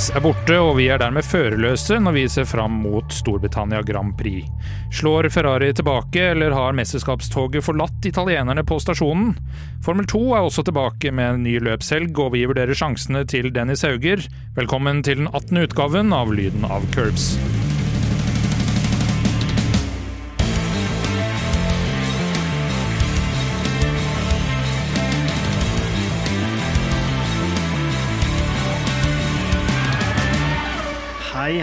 Theis er borte, og vi er dermed førerløse når vi ser fram mot Storbritannia Grand Prix. Slår Ferrari tilbake, eller har mesterskapstoget forlatt italienerne på stasjonen? Formel 2 er også tilbake med en ny løpshelg, og vi vurderer sjansene til Dennis Hauger. Velkommen til den 18. utgaven av Lyden av Curbs.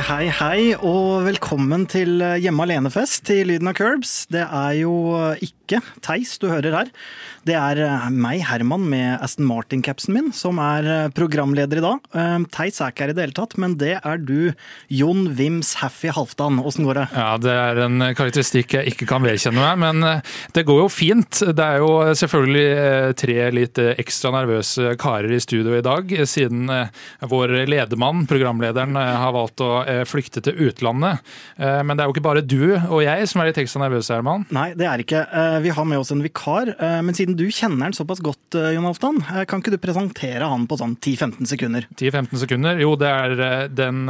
Hei, hei, og velkommen til Hjemme alene-fest i Lyden av Curbs. Det er jo ikke Theis du hører her. Det er meg, Herman, med Aston Martin-capsen min, som er programleder i dag. Theis er ikke her i det hele tatt, men det er du, Jon Wims Haffy Halvdan. Åssen går det? Ja, Det er en karakteristikk jeg ikke kan vedkjenne meg, men det går jo fint. Det er jo selvfølgelig tre litt ekstra nervøse karer i studio i dag, siden vår ledermann, programlederen, har valgt å flykte til utlandet. Men det er jo ikke bare du og jeg som er litt ekstra nervøse, Herman. Nei, det er ikke. Vi har med oss en vikar, men siden du kjenner han såpass godt, Jon Halvdan, kan ikke du presentere han på sånn 10-15 sekunder? 10-15 sekunder? Jo, det er den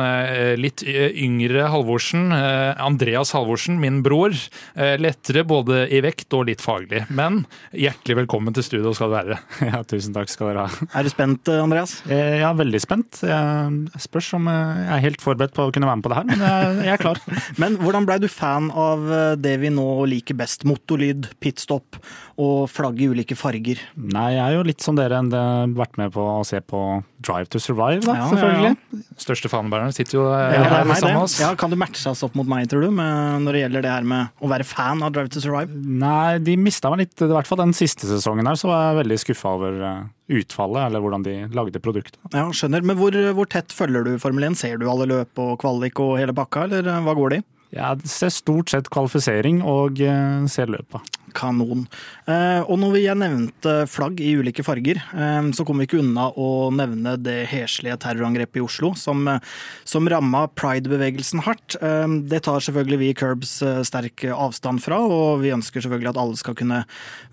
litt yngre Halvorsen, Andreas Halvorsen, min bror. Lettere både i vekt og litt faglig. Men hjertelig velkommen til studio skal du være. Ja, tusen takk skal dere ha. Er du spent, Andreas? Ja, veldig spent. Jeg spørs om jeg er helt forberedt på å kunne være med på det her, men jeg er klar. men hvordan blei du fan av det vi nå liker best? Motorlyd, pitstop og flagg i ulike farger? Nei, jeg er jo litt som dere enn det vært med på å se på Drive to Survive, da, ja, selvfølgelig. Ja, ja. Største fanbæreren sitter jo ja, her med sammen med oss. Ja, kan du matche oss opp mot meg, tror du, når det gjelder det her med å være fan av Drive to Survive? Nei, de mista meg litt. I hvert fall den siste sesongen her, så var jeg veldig skuffa over utfallet, eller hvordan de lagde produktet. Ja, skjønner. Men hvor, hvor tett følger du Formel 1? Ser du alle løp og kvalik og hele pakka, eller hva går det i? Jeg ser stort sett kvalifisering og ser løpa. Kanon. Og når vi nevnte flagg i ulike farger, så kom vi ikke unna å nevne det heslige terrorangrepet i Oslo, som, som ramma pride-bevegelsen hardt. Det tar selvfølgelig vi i Curbs sterk avstand fra, og vi ønsker selvfølgelig at alle skal kunne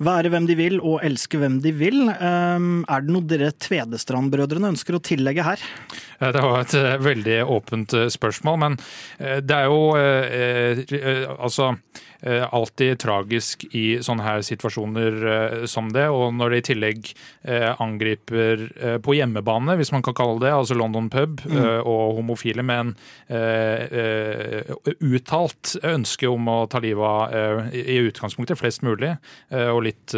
være hvem de vil og elske hvem de vil. Er det noe dere Tvedestrand-brødrene ønsker å tillegge her? Det var et veldig åpent spørsmål, men det er jo altså alltid tragisk i sånne her situasjoner som det. Og når det i tillegg angriper på hjemmebane, hvis man kan kalle det, altså London pub, mm. og homofile med en uttalt ønske om å ta livet av i utgangspunktet flest mulig, og litt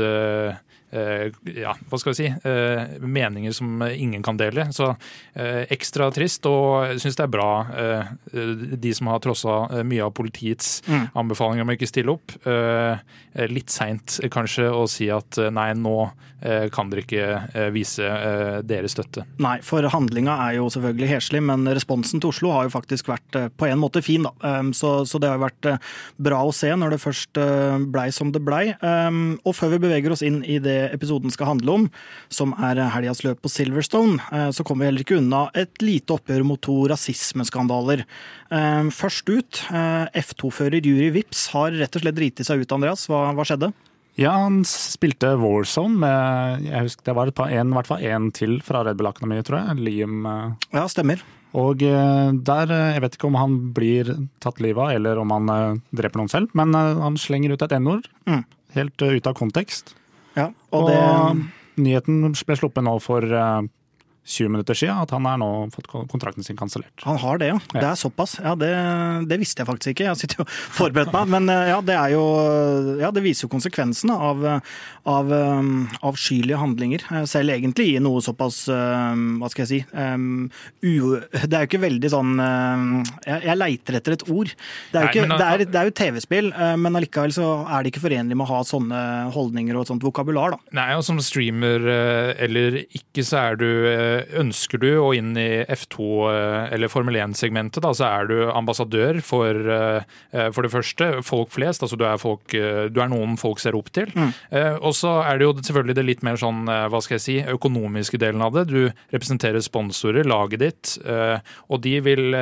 ja, hva skal vi si, meninger som ingen kan dele. Så ekstra trist, og jeg syns det er bra de som har trossa mye av politiets mm. anbefalinger om å ikke stille opp. Litt seint kanskje å si at nei, nå kan dere ikke vise deres støtte. Nei, for handlinga er jo selvfølgelig heslig, men responsen til Oslo har jo faktisk vært på en måte fin, da. Så, så det har vært bra å se når det først blei som det blei. Og før vi beveger oss inn i det episoden skal handle om, som er helgas løp på Silverstone, så kommer vi heller ikke unna et lite oppgjør mot to rasismeskandaler. Først ut, F2-fører Juri Vips har rett og slett driti seg ut, Andreas. Hva, hva skjedde? Ja, han spilte Warzone med jeg husker Det var et par, en, hvert fall én til fra Red Bull Academy, tror jeg. Liam Ja, stemmer. Og der, jeg vet ikke om han blir tatt livet av, eller om han dreper noen selv, men han slenger ut et n-ord. Mm. Helt ut av kontekst. Ja, og, og det... nyheten ble sluppet nå for 20 minutter siden at han har nå fått kontrakten sin kansellert. Han har det, ja. Det er såpass. Ja, det, det, visste jeg faktisk ikke. Jeg sitter jo og forberedt meg. Men ja, det er jo Ja, det viser jo konsekvensene av, av um, avskyelige handlinger. Selv egentlig i noe såpass um, Hva skal jeg si um, u, Det er jo ikke veldig sånn jeg, jeg leiter etter et ord. Det er jo, ikke, Nei, det er, det er jo TV-spill, men allikevel så er det ikke forenlig med å ha sånne holdninger og et sånt vokabular, da. Nei, og som streamer eller ikke, så er du ønsker du å inn i F2 eller Formel 1-segmentet, da, så er du ambassadør for, for det første folk flest. altså Du er, folk, du er noen folk ser opp til. Mm. Og så er det jo selvfølgelig det litt mer sånn, hva skal jeg si, økonomiske delen av det. Du representerer sponsorer, laget ditt, og de vil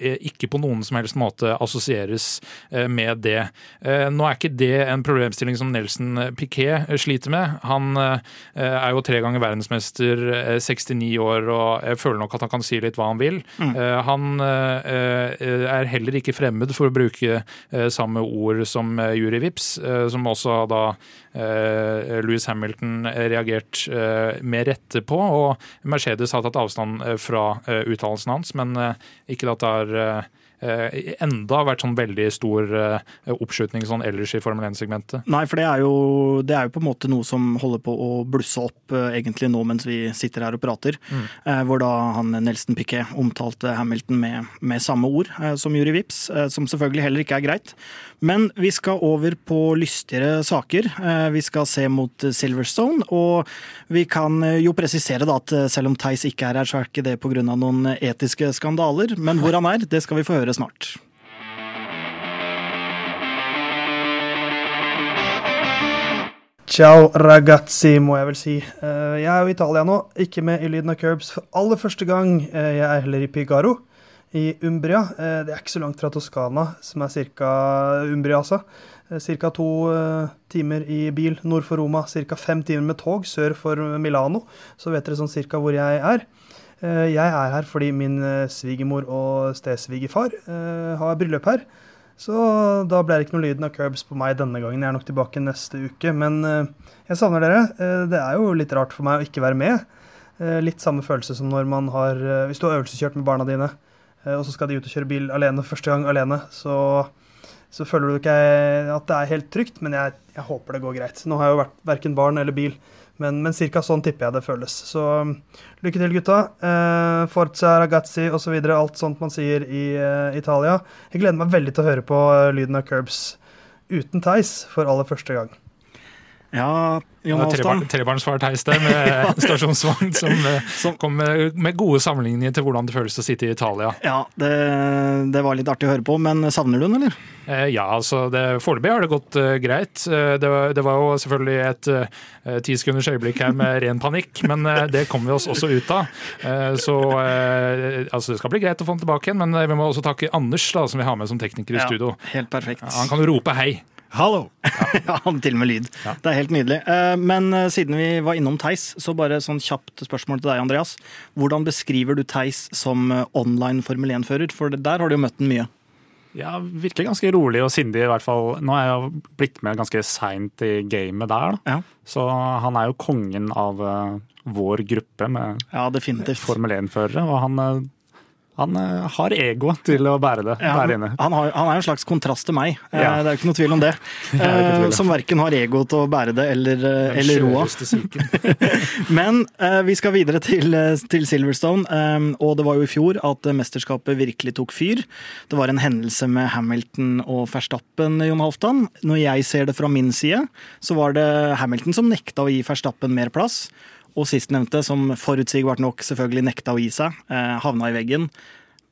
ikke på noen som helst måte assosieres med det. Nå er ikke det en problemstilling som Nelson Piquet sliter med. Han er jo tre ganger verdensmester, 69 ni år, og jeg føler nok at han kan si litt hva han vil. Mm. Han er heller ikke fremmed for å bruke samme ord som Jury Vips, som også da Louis Hamilton reagert med rette på. Og Mercedes har tatt avstand fra uttalelsen hans, men ikke at det er Eh, enda vært sånn veldig stor eh, oppslutning sånn ellers i Formel 1-segmentet. Nei, for det er, jo, det er, jo, på en måte noe som holder på å blusse opp eh, egentlig nå mens vi sitter her og prater. Mm. Hvor da han Nelson Piquet omtalte Hamilton med, med samme ord som Juri Vips, som selvfølgelig heller ikke er greit. Men vi skal over på lystigere saker. Vi skal se mot Silverstone, og vi kan jo presisere da at selv om Theis ikke er her, så er ikke det pga. noen etiske skandaler. Men hvor han er, det skal vi få høre høre snart. Ciao ragazzi, må jeg vel si. Eh, jeg er jo i Italia nå, ikke med i Lyden av Curbs for aller første gang. Eh, jeg er heller i Pigaro, i Umbria. Eh, det er ikke så langt fra Toskana, som er ca. Umbria, altså. Ca. to timer i bil nord for Roma, ca. fem timer med tog sør for Milano. Så vet dere sånn cirka hvor jeg er. Eh, jeg er her fordi min eh, svigermor og stesvigerfar eh, har bryllup her. Så da ble det ikke noe lyden av curbs på meg denne gangen. Jeg er nok tilbake neste uke. Men jeg savner dere. Det er jo litt rart for meg å ikke være med. Litt samme følelse som når man har Hvis du har øvelseskjørt med barna dine, og så skal de ut og kjøre bil alene første gang alene, så, så føler du ikke at det er helt trygt. Men jeg, jeg håper det går greit. Nå har jeg jo vært verken barn eller bil. Men, men ca. sånn tipper jeg det føles. Så um, lykke til, gutta. Eh, Forza, ragazzi osv. Alt sånt man sier i eh, Italia. Jeg gleder meg veldig til å høre på uh, lyden av Curbs uten Theis for aller første gang. Ja, Jon Halvdan. Trebarnsfar Theis der med stasjonsvogn som, eh, som kom med, med, gode sammenligninger til hvordan det føles å sitte i Italia. Ja, det, det, var litt artig å høre på, men savner du den, eller? Eh, ja, altså foreløpig har det gått uh, greit. Uh, det, var, det, var, jo selvfølgelig et uh, ti sekunders øyeblikk her med ren panikk, men uh, det kommer vi oss også ut av. så altså, det skal bli greit å få den tilbake igjen, men vi må også takke Anders, da, som vi har med som tekniker i ja, studio. Helt perfekt. Han kan jo rope hei. Hallo! Ja, til og med lyd. Ja. Det er helt nydelig. Eh, men eh, siden vi var innom Theis, så bare sånn kjapt spørsmål til deg, Andreas. Hvordan beskriver du Theis som eh, online Formel 1-fører? For der har du jo møtt den mye. Ja, Virkelig ganske rolig og sindig, i hvert fall. Nå er jeg blitt med ganske seint i gamet der. da. Ja. Så han er jo kongen av vår gruppe med ja, Formel 1-førere. Og han han uh, har ego til å bære det. Ja, bære han, har, han, er en slags kontrast til meg, eh, ja. uh, det er jo ikke noe tvil om det. Uh, som verken har ego til å bære det eller, eller roa. Men vi skal videre til, til Silverstone, og det var jo i fjor at mesterskapet virkelig tok fyr. Det var en hendelse med Hamilton og Verstappen, Jon Halvdan. Når jeg ser det fra min side, så var det Hamilton som nekta å gi Verstappen mer plass. Og sistnevnte, som forutsigbart nok selvfølgelig nekta å gi seg, eh, havna i veggen.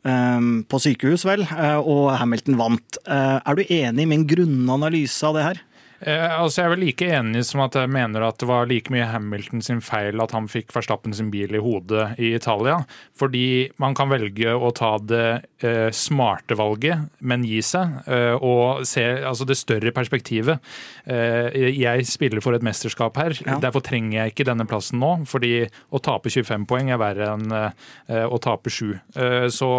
Eh, på sykehus, vel, eh, og Hamilton vant. Er du enig i min grunnanalyse av det her? Eh, altså jeg er vel like enig som at jeg mener at det var like mye Hamilton sin feil at han fikk Verstappen sin bil i hodet i Italia. Fordi man kan velge å ta det eh, smarte valget, men gi seg. Eh, og se altså det større perspektivet. Eh, jeg spiller for et mesterskap her, ja. derfor trenger jeg ikke denne plassen nå. Fordi å tape 25 poeng er verre enn eh, å tape 7. Eh, så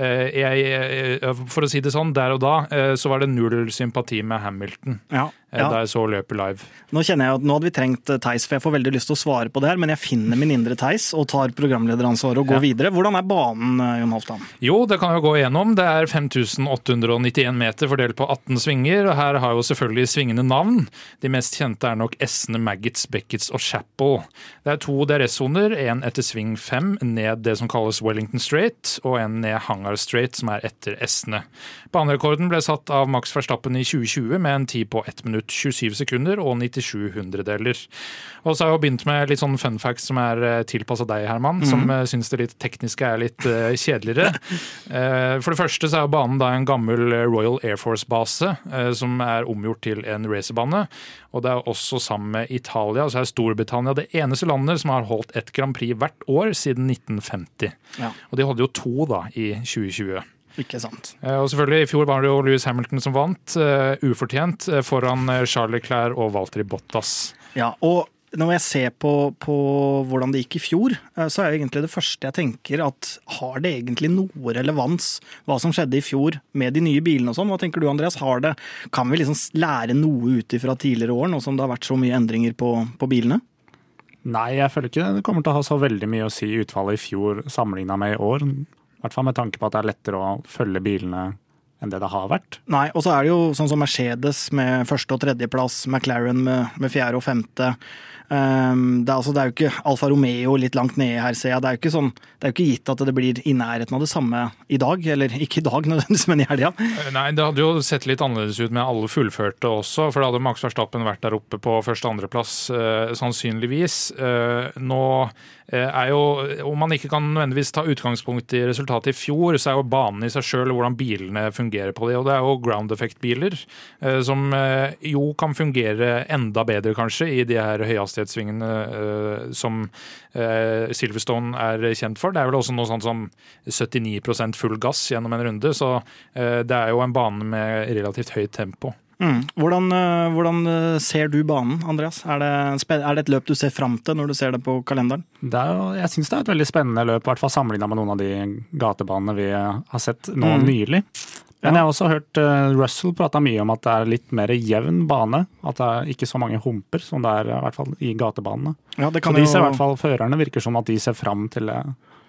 jeg, for å si det sånn, der og da så var det null sympati med Hamilton. Ja. Eh, ja. da jeg så løpet live. Nå kjenner jeg at nå hadde vi trengt eh, Theis, for jeg får veldig lyst til å svare på det her, men jeg finner min indre Theis og tar programlederansvaret og går ja. videre. Hvordan er banen, eh, Jon Halvdan? Jo, det kan jo gå igjennom. Det er 5891 meter fordelt på 18 svinger. og Her har jo selvfølgelig svingende navn. De mest kjente er nok S-ene Maggots, Beckets og Chapel. Det er to DRS-soner, én etter sving 5 ned det som kalles Wellington Straight, og en ned Hangar Straight, som er etter S-ene. Banerekorden ble satt av Max Verstappen i 2020 med en tid på 1 minutt 27 sekunder og 97 hundredeler. Og så har jeg begynt med litt sånn fun facts som er eh, tilpassa deg, Herman, mm. som uh, syns det litt tekniske er litt uh, kjedeligere. Uh, for det første så er banen da en gammel Royal Air Force-base som er omgjort til en racerbane. Og det er også sammen med Italia, så er Storbritannia det eneste landet som har holdt et Grand Prix hvert år siden 1950. Ja. Og de holdt jo to da i 2020. Ikke sant. Eh, og selvfølgelig, I fjor var det jo Louis Hamilton som vant, uh, ufortjent, uh, foran Charlie Clair og Walter Bottas. Ja, og når jeg ser på, på, hvordan det gikk i fjor, eh, så er jo egentlig det første jeg tenker at har det egentlig noe relevans hva som skjedde i fjor med de nye bilene og sånn? Hva tenker du Andreas? Har det, kan vi liksom lære noe ut ifra tidligere år, nå som det har vært så mye endringer på, på bilene? Nei, jeg føler ikke det kommer til å ha så veldig mye å si utfallet i fjor sammenligna med i år. I hvert fall med tanke på at det er lettere å følge bilene enn det det har vært. Nei, og så er det jo sånn som Mercedes med første- og tredjeplass, McLaren med, med fjerde og femte. Um, det, er altså, det, er jo ikke Alfa Romeo litt langt nede her, ser jeg. Det er jo ikke, sånn, det er jo ikke gitt at det blir i nærheten av det samme i dag. Eller ikke i dag nødvendigvis, men i helga. Eh, nei, det hadde jo sett litt annerledes ut med alle fullførte også. For da hadde Max Verstappen vært der oppe på første- og andreplass, uh, sannsynligvis. Uh, nå er jo, Om man ikke kan nødvendigvis ta utgangspunkt i resultatet i fjor, så er jo banen i seg sjøl hvordan bilene fungerer på det. Og det er jo ground effect-biler, som jo kan fungere enda bedre, kanskje, i de her høyhastighetene hastighetssvingene uh, som uh, Silverstone er kjent for. Det er vel også noe sånt som 79 full gass gjennom en runde, så uh, det er jo en bane med relativt høyt tempo. Mm. Hvordan, hvordan, ser du banen, Andreas? Er det, er det, et løp du ser fram til når du ser det på kalenderen? Det er, jeg syns det er et veldig spennende løp, i hvert fall sammenligna med noen av de gatebanene vi har sett nå mm. nylig. Men jeg har også hørt uh, Russell prata mye om at det er litt mer jevn bane. At det er ikke så mange humper som det er i hvert fall i gatebanene. Ja, så de ser i hvert fall, Førerne virker som at de ser fram til det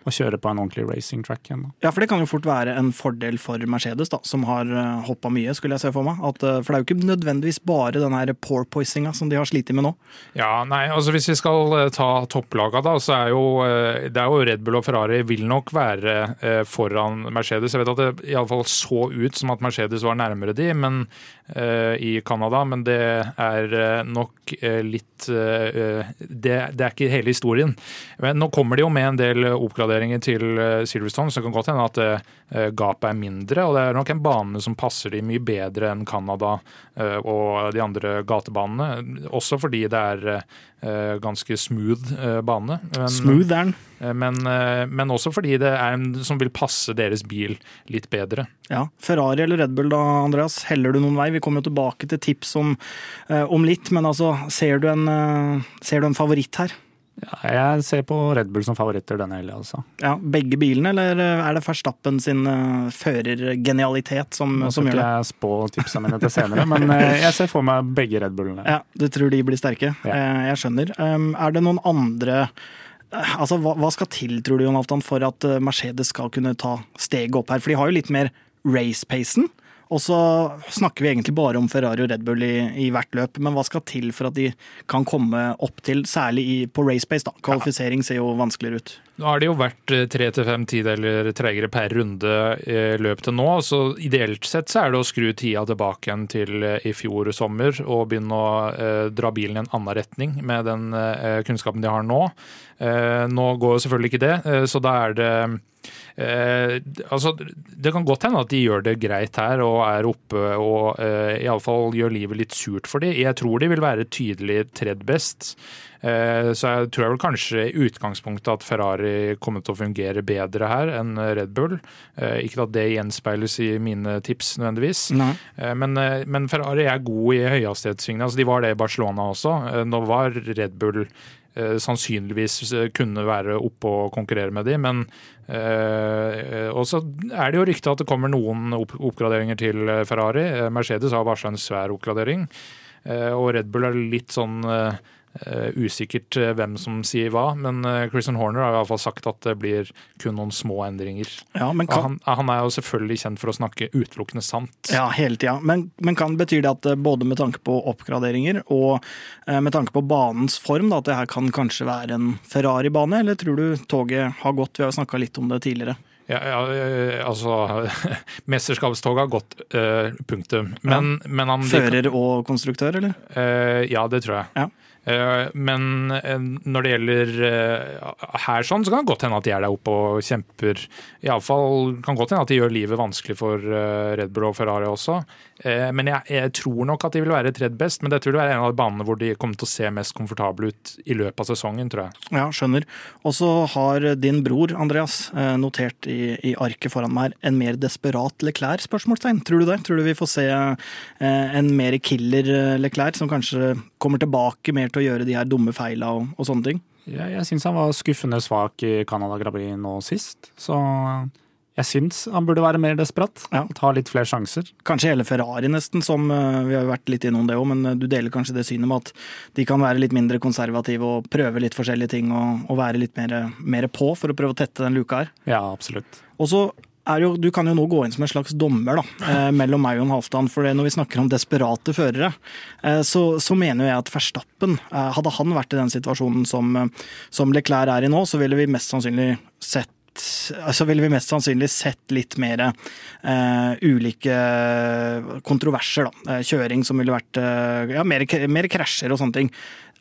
å kjøre på en ordentlig racing track igjen. Ja, for det kan jo fort være en fordel for Mercedes, da, som har eh, hoppa mye, skulle jeg se for meg. At, eh, for det er jo ikke nødvendigvis bare den her porpoisinga som de har slitt med nå. Ja, nei, altså hvis vi skal eh, ta topplaga, da, så er jo det er jo Red Bull og Ferrari vil nok være foran Mercedes. Jeg vet at det iallfall så ut som at Mercedes var nærmere de, men i Canada, men det er nok litt det, det er ikke hele historien. Men nå kommer de jo med en del oppgraderinger oppgraderinger til eh, Silverstone, så kan godt hende at eh, gapet er mindre. Og det er nok en bane som passer de mye bedre enn Canada eh, og de andre gatebanene. Også fordi det er ganske smooth bane. Men, smooth er den. Men, men, også fordi det er en som vil passe deres bil litt bedre. Ja, Ferrari eller Red Bull da, Andreas? Heller du noen vei? Vi kommer jo tilbake til tips om, om litt, men altså, ser du, en, ser du en favoritt her? Ja, jeg ser på Red Bull som favoritter denne helga, altså. Ja, begge bilene, eller er det Verstappen sin uh, førergenialitet som, som gjør det? Jeg spå tipsene mine til senere, men uh, jeg ser for meg begge Red Bullene. Ja, Du tror de blir sterke? Ja. Uh, jeg skjønner. Um, er det noen andre Altså, hva, hva, skal til, tror du, Jon Aftan, for at Mercedes skal kunne ta steget opp her? For de har jo litt mer race-pacen. Og så snakker vi egentlig bare om Ferrari og Red Bull i, i, hvert løp, men hva skal til for at de kan komme opp til, særlig i, på racepace? da. Kvalifisering ser jo vanskeligere ut. Nå har det jo vært eh, tre til fem tideler tregere per runde eh, løp til nå, så ideelt sett så er det å skru tida tilbake igjen til eh, i fjor sommer og begynne å dra bilen i en annen retning med den kunnskapen de har nå. Nå går selvfølgelig ikke det, så da er det Eh, altså, det kan godt hende at de gjør det greit her og er oppe og eh, iallfall gjør livet litt surt for dem. Jeg tror de vil være tydelig tredd best. Eh, så jeg tror jeg vel kanskje i utgangspunktet at Ferrari kommer til å fungere bedre her enn Red Bull. Eh, ikke at det gjenspeiles i mine tips nødvendigvis. Eh, men, men, Ferrari er god i høyhastighetssvingene. Altså, de var det i Barcelona også. Nå var Red Bull sannsynligvis kunne være oppe og konkurrere med de, men eh, Og så er det jo rykte at det kommer noen oppgraderinger til Ferrari. Mercedes har varsla en svær oppgradering, og Red Bull er litt sånn usikkert uh, hvem som sier hva, men uh, Christian Horner har i hvert fall sagt at det blir kun noen små endringer. Ja, kan... han, han, er jo selvfølgelig kjent for å snakke utelukkende sant. Ja, hele tida. Men, men, kan betyr det at både med tanke på oppgraderinger og med tanke på banens form, da, at det her kan kanskje være en Ferrari-bane, eller tror du toget har gått? Vi har jo snakka litt om det tidligere. Ja, ja, altså Mesterskapstoget har gått, uh, punktum. Men, ja. men han, Fører og konstruktør, eller? Uh, ja, det tror jeg. Ja. Eh, men eh, når det gjelder eh, her sånn, så kan det godt hende at de er der oppe og kjemper. Iallfall kan godt hende at de gjør livet vanskelig for Red Bull og Ferrari også. Men jeg, jeg tror nok at de vil være tredd best, men dette vil være en av de banene hvor de kommer til å se mest komfortable ut i løpet av sesongen, tror jeg. Ja, skjønner. Og så har din bror Andreas notert i, i arket foran meg en mer desperat Leclerc? spørsmålstegn. Tror du det? Tror du vi får se en mer killer Leclerc som kanskje kommer tilbake mer til å gjøre de her dumme feila og, og sånne ting. Ja, jeg syns han var skuffende svak i Canada Grand Prix nå sist, så jeg syns han burde være mer desperat. Ja. Ta litt flere sjanser. Kanskje hele Ferrari nesten, som eh, vi har vært litt innom det òg, men eh, du deler kanskje det synet med at de kan være litt mindre konservative og prøve litt forskjellige ting og, og være litt mer, mer på for å prøve å tette den luka her. Ja, absolutt. Og så er jo, Du kan jo nå gå inn som en slags dommer da, eh, mellom meg og en Halvdan. For når vi snakker om desperate førere, eh, så, så mener jeg at Verstappen eh, Hadde han vært i den situasjonen som, eh, som Leclerc er i nå, så ville vi mest sannsynlig sett altså ville vi mest sannsynlig sett litt mer uh, ulike kontroverser. Da. Eh, Kjøring som ville vært uh, ja, mer, mer krasjer og sånne ting.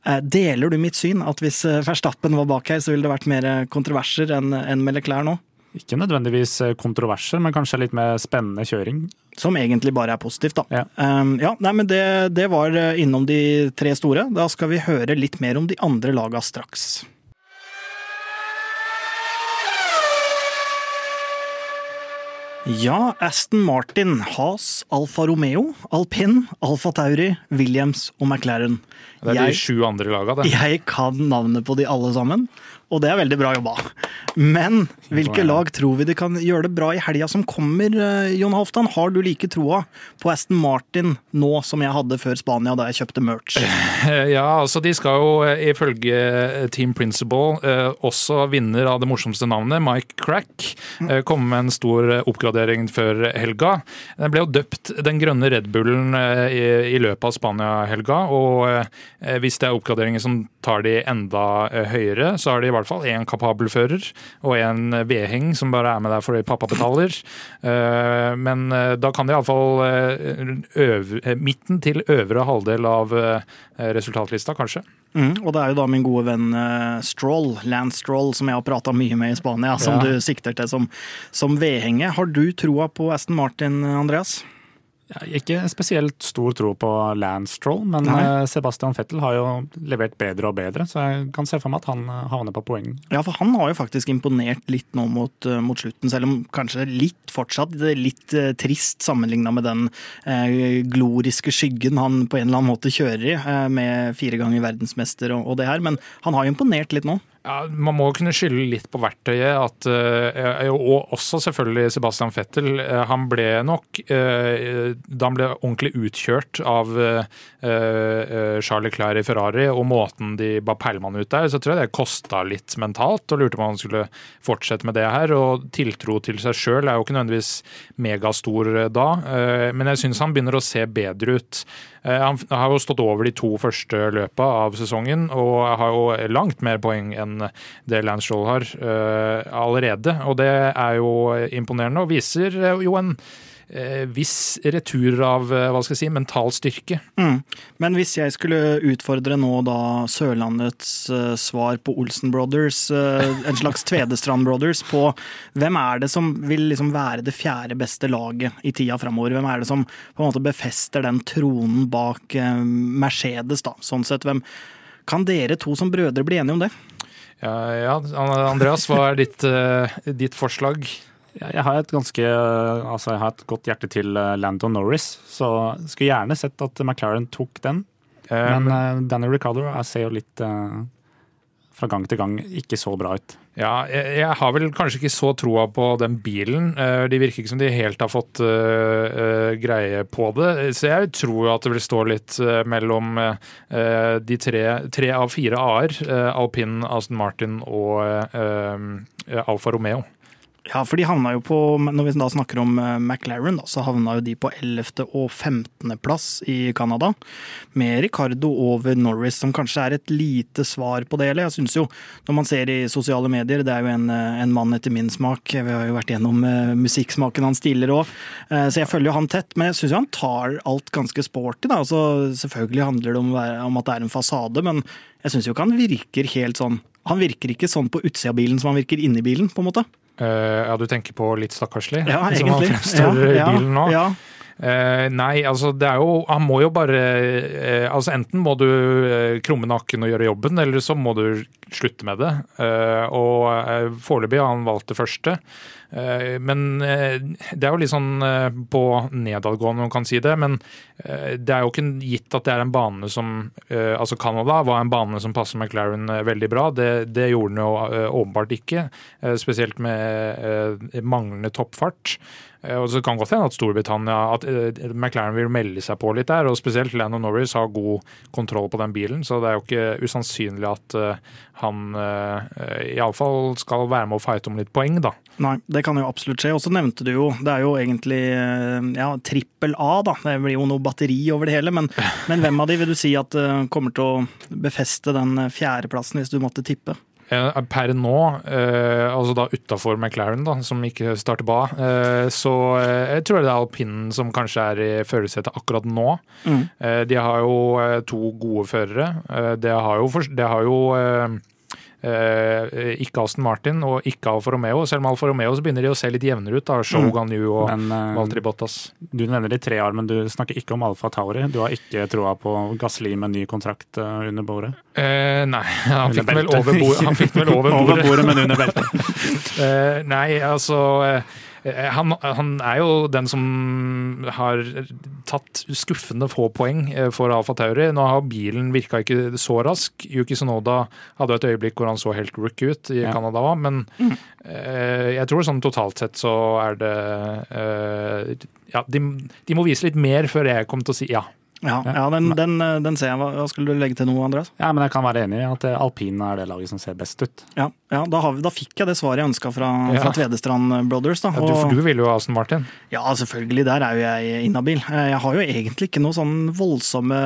Uh, Deler du mitt syn at hvis Verstappen var bak her, så ville det vært mer kontroverser enn en med Leclerc nå? Ikke nødvendigvis kontroverser, men kanskje litt mer spennende kjøring. Som egentlig bare er positivt, da. Ja. Um, ja, nei, men det, det var innom de tre store. Da skal vi høre litt mer om de andre laga straks. Ja, Aston Martin, Haas, Alfa Romeo, Alpin, Alfa Tauri, Williams og McLaren. Det er de Jeg- sju andre laga, det. Jeg kan navnet på de alle sammen, og det er veldig bra jobba. Men hvilke lag tror vi de kan gjøre det bra i helga som kommer, eh, Jon Halvdan? Har du like troa på Aston Martin nå som jeg hadde før Spania, da jeg kjøpte merch? Ja, altså de skal jo eh, ifølge Team Principle eh, også vinner av det morsomste navnet, Mike Crack, eh, komme med en stor eh, oppgradering før helga. Den ble jo døpt den grønne Red Bullen eh, i, løpet av Spania-helga, og eh, hvis det er oppgraderinger som tar de enda eh, høyere, så har de i hvert fall én kapabel fører og en vedheng som bare er med der fordi pappa betaler. Eh, Men eh, da kan de iallfall øve, midten til øvre halvdel av eh, resultatlista, kanskje. Mm, og det er jo da min gode venn eh, Stroll, Lance Stroll, som jeg har prata mye med i Spania, som Ja. du sikter til som, som vedhenge. Har du troa på Aston Martin, Andreas? Ikke spesielt stor tro på Lance Stroll, men Nei. eh, Sebastian Vettel har jo levert bedre og bedre, så jeg kan se for meg at han eh, havner på poeng. Ja, for han har jo faktisk imponert litt nå mot, eh, mot slutten, selv om kanskje litt fortsatt det litt trist sammenligna med den eh, gloriske skyggen han på en eller annen måte kjører i, eh, med fire ganger verdensmester og, og det her. Men han har jo imponert litt nå. Ja, Man må kunne skylde litt på verktøyet. At, eh, og også selvfølgelig Sebastian Vettel. Eh, han ble nok eh, Da han ble ordentlig utkjørt av Charlie Clair i Ferrari, og måten de ba Perlmann ut der, så tror jeg det kosta litt mentalt. Og lurte på om han skulle fortsette med det her. Og tiltro til seg sjøl er jo ikke nødvendigvis megastor eh, da, eh, men jeg syns han begynner å se bedre ut. Eh, Han har jo stått over de to første løpa av sesongen, og har jo langt mer poeng enn det Lance Stroll har eh, allerede. Og det er jo imponerende, og viser jo en eh, viss retur av eh, hva skal jeg si, mental styrke. Mm. Men hvis jeg skulle utfordre nå da Sørlandets eh, svar på Olsen Brothers, eh, en slags Tvedestrand Brothers, på hvem er det som vil liksom være det fjerde beste laget i tida framover? Hvem er det som på en måte befester den tronen bak eh, Mercedes, da? Sånn sett, hvem Kan dere to som brødre bli enige om det? Ja, ja, Andreas, hva er ditt, eh, ditt forslag? Jeg har et ganske, altså jeg har et godt hjerte til eh, Lando Norris, så skulle gjerne sett at McLaren tok den. Eh, Men eh, Danny Ricardo ser jo litt fra gang til gang ikke så bra ut. Ja, jeg, jeg har vel kanskje ikke så troa på den bilen. De virker ikke som de helt har fått greie på det. Så jeg tror jo at det vil stå litt mellom de tre, tre av fire A-er. Alpin, Aston Martin og Alfa Romeo. Ja, for de havna jo på Når vi da snakker om eh, McLaren, da, så havna jo de på 11. og 15. plass i Canada. Med Ricardo over Norris, som kanskje er et lite svar på det. Eller jeg syns jo, når man ser i sosiale medier, det er jo en, eh, en mann etter min smak. Vi har jo vært gjennom eh, musikksmaken hans tidligere òg, så jeg følger jo han tett. Men jeg syns han tar alt ganske sporty, da. Altså, selvfølgelig handler det om, om at det er en fasade, men jeg syns jo ikke han virker helt sånn Han virker ikke sånn på utsida av bilen som han virker inni bilen, på en måte. Uh, Ja, du tenker på litt stakkarslig? Ja, som han egentlig. fremstår Ja, i bilen nå? Ja. Uh, nei, altså det er jo Han må jo bare uh, Altså enten må du krumme nakken og gjøre jobben, eller så må du slutte med det. Og foreløpig har han valgt det første. Eh, men eh, det er jo litt sånn eh, på nedadgående, man kan si det. Men det er jo ikke gitt at det er en bane som Altså Canada var en bane som passer McLaren veldig bra. Det, det gjorde den jo åpenbart ikke. Spesielt med manglende toppfart. Og så kan godt hende at Storbritannia at McLaren vil melde seg på litt der. og Spesielt Lando Norris har god kontroll på den bilen, så det er jo ikke usannsynlig at han iallfall skal være med å fighte om litt poeng, da. Nei, det kan jo absolutt skje. Og så nevnte du jo, det er jo egentlig eh, ja, trippel A, da. Det blir jo noe batteri over det hele. Men, men hvem av de vil du si at eh, kommer til å befeste den eh, fjerdeplassen hvis du måtte tippe? Per nå, eh, altså da utafor McLaren, da, som ikke starter ba, eh, så eh, jeg tror det er alpinen som kanskje er i førersetet akkurat nå. Mm. De har jo to gode førere. Det har jo, det har jo ikke Aston Martin og ikke Alfa Romeo. Selv om Alfa Romeo så begynner de å se litt jevnere ut. da, Shogun Yu og Men eh, Valtteri Bottas. du nevner de tre år, men du snakker ikke om Alfa Tauri. Du har ikke troa på Gasli med ny kontrakt eh, under bordet? Eh, nei, han fikk den vel over bordet. Han fikk den vel over Over bordet. bordet, men under beltet. Eh, nei, altså eh, han, han er jo den som har tatt skuffende få poeng eh, for Alfa Tauri. Nå har bilen virka ikke så rask. Yuki Sonoda hadde et øyeblikk hvor han så helt rook ut i Ja. Canada òg, men eh, jeg tror sånn totalt sett så er det eh, Ja, de, de må vise litt mer før jeg kommer til å si ja. Ja, ja den, den, eh, den ser jeg. Skulle du legge til noe, Andreas? Ja, men jeg kan være enig i at eh, alpin er det laget som ser best ut. Ja, ja da, har vi, da fikk jeg det svaret jeg ønska fra, Ja. fra Tvedestrand Brothers. Da. Ja, Du, du vil jo ha Aston Martin. Ja, selvfølgelig. Der er jo jeg inhabil. Eh, Jeg har jo egentlig ikke noe sånn voldsomme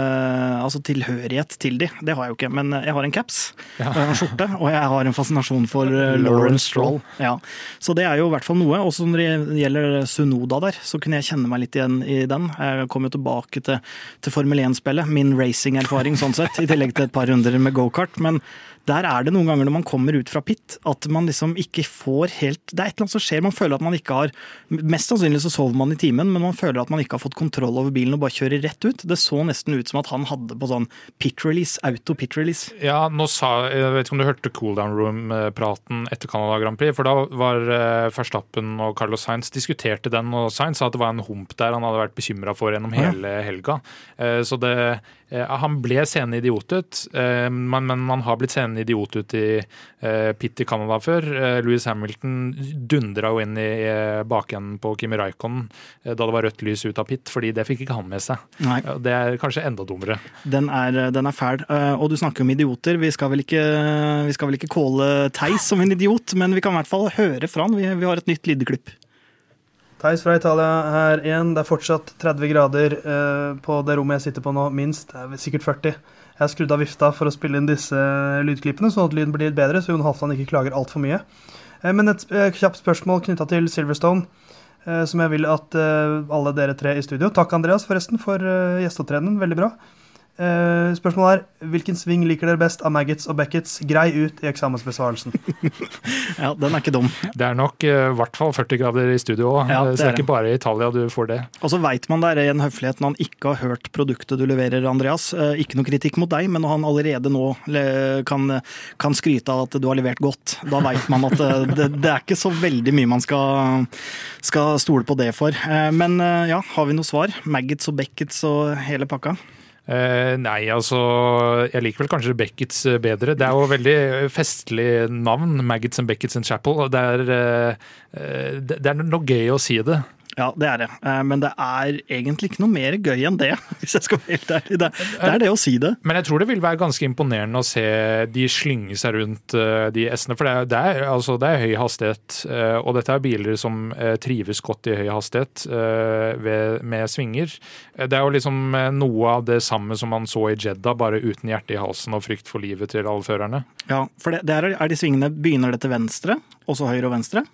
altså tilhørighet til de. Det har jeg jo ikke. Men jeg har en caps, Ja. og jeg har en skjorte, og jeg har en fascinasjon for Lauren Lawrence Stroll. Ja. Så det er jo i hvert fall noe. Også når det gjelder Sunoda der, så kunne jeg kjenne meg litt igjen i den. Jeg kom jo tilbake til, til Formel 1-spillet, min racingerfaring sånn sett, i tillegg til et par runder med gokart. Men der er det noen ganger når man kommer ut fra pit, at man liksom ikke får helt Det er et eller annet som skjer. Man føler at man ikke har Mest sannsynlig så sover man i timen, men man føler at man ikke har fått kontroll over bilen og bare kjører rett ut. Det så nesten ut som at han hadde på sånn pit release, auto pit release. Ja, nå sa, Jeg vet ikke om du hørte cool down room-praten etter Canada Grand Prix. For da var eh, Verstappen og Carlos Sainz diskuterte den, og Sainz sa at det var en hump der han hadde vært bekymra for gjennom hele helga. Eh, Så det Han ble seende idiot ut, eh, men, man har blitt seende idiot ut i Pitt i Canada før. Eh, Louis Hamilton dundra jo inn i eh, bakenden på Kimi Raikkonen eh, da det var rødt lys ut av Pitt, fordi det fikk ikke han med seg. Nei, Det er kanskje enda dummere. den er, den er fæl. Eh, Og du snakker om idioter. Vi skal vel ikke, vi skal vel ikke kåle Theis som en idiot, men vi kan i hvert fall høre fra han. Vi, vi har et nytt lydklipp. Theis fra Italia her igjen. Det er fortsatt 30 grader eh, på det rommet jeg sitter på nå, minst. Det er sikkert 40. Jeg har skrudd av vifta for å spille inn disse lydklippene, sånn at lyden blir litt bedre, så Jon Halvdan ikke klager altfor mye. Eh, men et eh, kjapt spørsmål knytta til Silverstone, eh, som jeg vil at eh, alle dere tre i studio Takk, Andreas, forresten, for gjesteopptredenen. Veldig bra. Eh, spørsmålet er hvilken sving liker dere best av Maggots og Beckets? Grei ut i eksamensbesvarelsen. Ja, den er ikke dum. Det er nok i uh, hvert fall 40 grader i studio òg, Ja, så det er ikke bare i Italia du får det. Og så veit man det er en høflighet når han ikke har hørt produktet du leverer, Andreas. Uh, Ikke noe kritikk mot deg, men når han allerede nå le- kan, kan skryte av at du har levert godt, da veit man at eh, det, det er ikke så veldig mye man skal, skal stole på det for. Eh, Men eh, ja, har vi noe svar? Maggots og Beckets og hele pakka? Eh, nei, altså Jeg liker vel kanskje Beckets eh, bedre. Det er jo veldig festlig navn, Maggots and Beckets and Chapel. Det er, eh, eh, det er noe gøy å si det. Ja, det er det. Eh, Men det er egentlig ikke noe mer gøy enn det, hvis jeg skal være helt ærlig. Det, er det å si det. Men jeg tror det vil være ganske imponerende å se de slynge seg rundt eh, de S-ene. For det er, det, er, altså, det er høy hastighet, eh, og dette er biler som trives godt i høy hastighet ved, med svinger. Det er jo liksom noe av det samme som man så i Jedda, bare uten hjerte i halsen og frykt for livet til alle førerne. Ja, For det, det er, er de svingene Begynner det til venstre? Også høyre og venstre?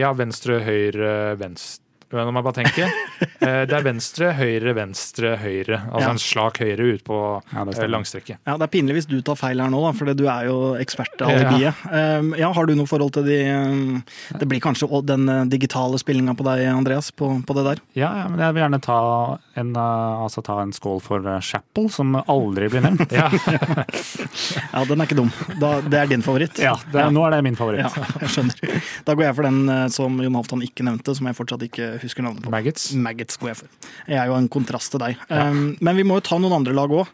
Ja, venstre, høyre, venstre Nå må jeg bare tenke. Eh, det er venstre, høyre, venstre, høyre. Altså Ja. en slak høyre ut på Ja, eh, langstrekket. Ja, Det er pinlig hvis du tar feil her nå, da, for du er jo ekspertalibiet. Um, ja, har du noe forhold til de um, Det blir kanskje den uh, digitale spillinga på deg, Andreas, på, på det der? Ja, ja, men jeg vil gjerne ta en, eh, altså ta en skål for eh, Chapel, som aldri blir nevnt. Ja, Ja, den er ikke dum. Da, det er din favoritt? Ja, det, Nå er det min favoritt. Ja, jeg skjønner. Da går jeg for den som Jon Halvdan ikke nevnte, som jeg fortsatt ikke husker navnet på. Maggots. Maggots går jeg for. Jeg er jo en kontrast til deg. Um, men vi må jo ta noen andre lag òg.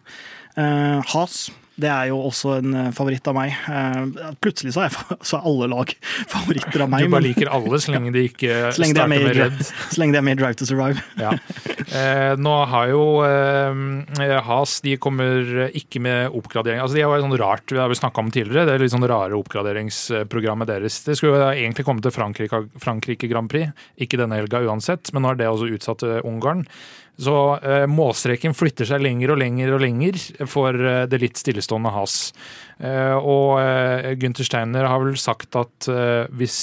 Uh, Has. Det er jo også en uh, favoritt av meg. Uh, plutselig så er, jeg, så er alle lag favoritter av meg. Du bare men liker alle så lenge de ikke er starter med, med Red. så lenge de er med i Drive to Survive. Ja. Eh, nå har jo eh, Has de kommer ikke med oppgradering. Altså De har jo sånn rart, vi har vi snakka om tidligere, det er litt sånn rare oppgraderingsprogrammet deres. Det skulle jo egentlig komme til Frankrike, Frankrike Grand Prix, ikke denne helga uansett, men nå er det også utsatt til Ungarn. Så eh, målstreken flytter seg lenger og lenger og lenger for eh, det litt stillestående Has. Eh, og eh, Gunther Steiner har vel sagt at eh, hvis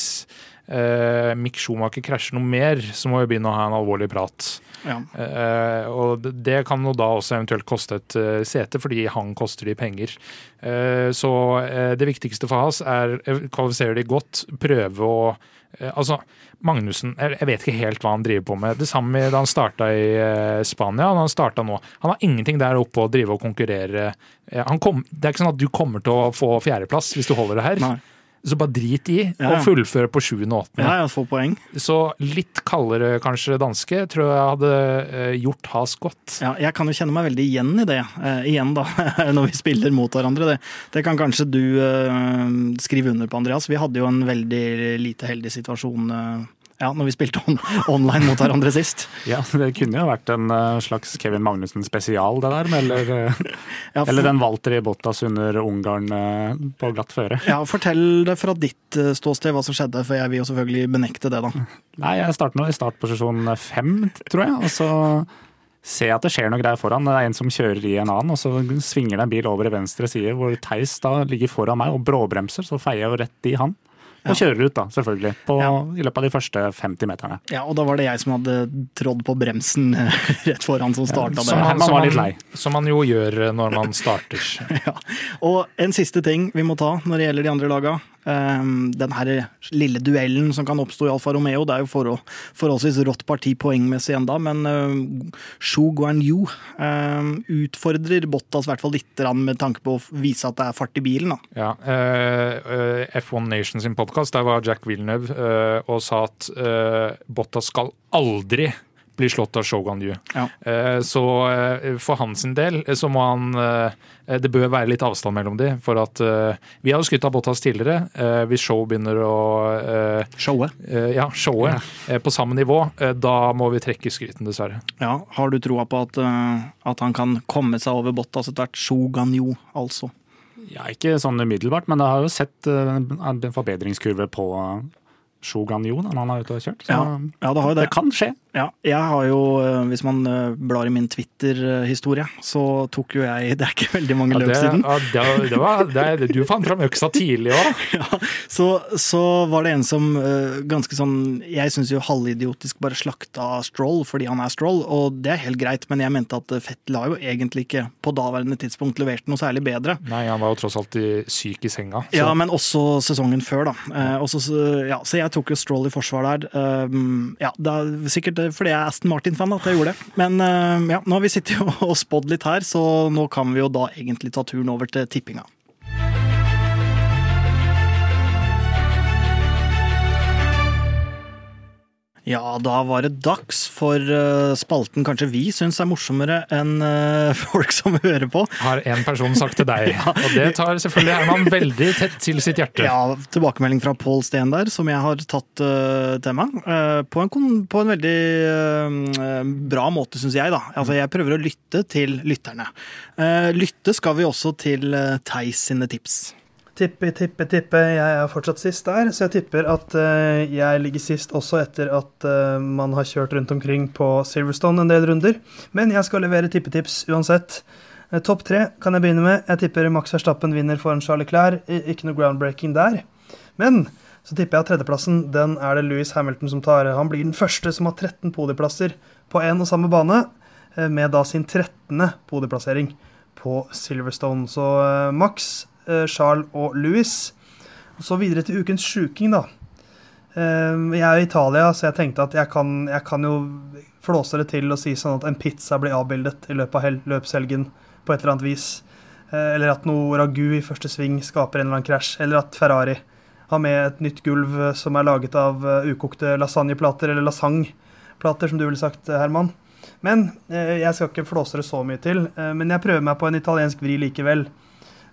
eh, Mick Schumacher krasjer noe mer, så må vi begynne å ha en alvorlig prat. Ja. Eh, og det- kan jo da også eventuelt koste et eh, sete, fordi han koster de penger. Eh, så det viktigste for oss er kvalifiserer de godt, prøve å Altså, Magnussen jeg, jeg vet ikke helt hva han driver på med. Det samme da han starta i Spania. Han starta nå. Han har ingenting der oppe å drive og konkurrere. Han kom, det er ikke sånn at du kommer til å få fjerdeplass hvis du holder det her. Nei. Så bare drit i, og fullføre på sjuende og åttende. Ja, får poeng. Så litt kaldere kanskje danske tror jeg hadde eh, gjort Has godt. Ja, jeg kan jo kjenne meg veldig igjen i det, eh, igjen da, når vi spiller mot hverandre. Det, det kan kanskje du eh, skrive under på, Andreas. Vi hadde jo en veldig lite heldig situasjon eh, ja, når vi spilte on online mot hverandre sist. Ja, Det kunne jo vært en eh, slags Kevin Magnussen spesial, det der. Eller, eh, Ja, for- eller den Walter i Bottas under Ungarn eh, på glatt føre. Ja, Fortell det fra ditt ståsted hva som skjedde, for jeg vil jo selvfølgelig benekte det. da. Nei, jeg starter nå i startposisjon fem, tror jeg. Og så ser jeg at det skjer noe greier foran. Det er en som kjører i en annen, og så svinger det en bil over i venstre side, hvor Theis da ligger foran meg og bråbremser. Så feier jeg jo rett i han. Og kjører ut, da, selvfølgelig. På, Ja. I løpet av de første 50 meterne. Ja, Og da var det jeg som hadde trådd på bremsen rett foran som starta som det. Som, man var litt lei. Som man jo gjør når man starter. Ja. Og en siste ting vi må ta når det gjelder de andre laga. Um, den her lille duellen som kan oppstå i Alfa Romeo, det er jo for, forholdsvis rått parti poengmessig enda, men Shu Zhu Guanyu um, utfordrer Bottas i hvert fall litt med tanke på å vise at det er fart i bilen. Da. Ja, eh, eh, F1 Nation sin podkast, der var Jack eh, og sa at eh, Bottas skal aldri bli slått av Shogun Yu. Ja. Eh, så eh, for hans del eh, så må han Det bør være litt avstand mellom de, for at Vi har jo skutt av Bottas tidligere. Hvis show begynner å Showet. ja, showet. Ja. på samme nivå, da må vi trekke skryten, dessverre. Ja, har du troa på at, at han kan komme seg over Bottas etter hvert? Shogun Yu, altså. Ja, Ikke sånn umiddelbart, men jeg har jo sett en forbedringskurve på Shogun Yu når han er ute og kjørt. Så Ja, ja det har jo det. det kan skje. Ja, jeg har jo, eh, hvis man eh, blar i min Twitter-historie, så tok jo jeg Det er ikke veldig mange løp siden. ja, det, det var, det, du fant fram øksa tidlig òg. Ja, så, så var det en som eh, ganske sånn Jeg syns jo halvidiotisk bare slakta Stroll fordi han er Stroll, og det er helt greit, men jeg mente at Fettel har jo egentlig ikke på daværende tidspunkt levert noe særlig bedre. Nei, han var jo tross alt syk i senga. så- Ja, men også sesongen før, da. Også, så- ja, så jeg tok jo Stroll i forsvar der. Ja, det er sikkert fordi jeg er Aston Martin-fan at jeg gjorde det. Men uh, ja, nå har vi sittet og spådd litt her, så nå kan vi jo da egentlig ta turen over til tippinga. Ja, da var det dags for uh, spalten kanskje vi syns er morsommere enn uh, folk som hører på. har en person sagt til deg. Og det tar selvfølgelig Herman veldig tett til sitt hjerte. Ja, tilbakemelding fra Pål Steen der, som jeg har tatt uh, til meg. Uh, på, en, på en veldig uh, bra måte, syns jeg. da. Altså, Jeg prøver å lytte til lytterne. Lytte skal vi også til Theis sine tips. Tippe, tippe, tippe. Jeg er fortsatt sist der, så jeg tipper at uh, jeg ligger sist også etter at uh, man har kjørt rundt omkring på Silverstone en del runder. Men jeg skal levere tippetips uansett. Uh, Topp tre kan jeg begynne med. Jeg tipper Max Verstappen vinner foran Charlie Clair. Ikke noe groundbreaking der. Men Så tipper jeg at tredjeplassen den er det Louis Hamilton som tar. Han blir den første som har 13 podieplasser på én og samme bane, med da sin 13. podieplassering på Silverstone. Så Max, Charles og Louis. Så videre til ukens sjuking, da. Jeg er i Italia, så jeg tenkte at jeg kan, jeg kan jo flåse det til og si sånn at en pizza blir avbildet i løpet av løpshelgen på et eller annet vis. Eller at noe ragu i første sving skaper en eller annen krasj. Eller at Ferrari har med et nytt gulv eh, som er laget av eh, ukokte lasagneplater, eller lasagneplater, som du ville sagt, eh, Herman. Men jeg skal ikke flåse det så mye til. Men jeg prøver meg på en italiensk vri likevel,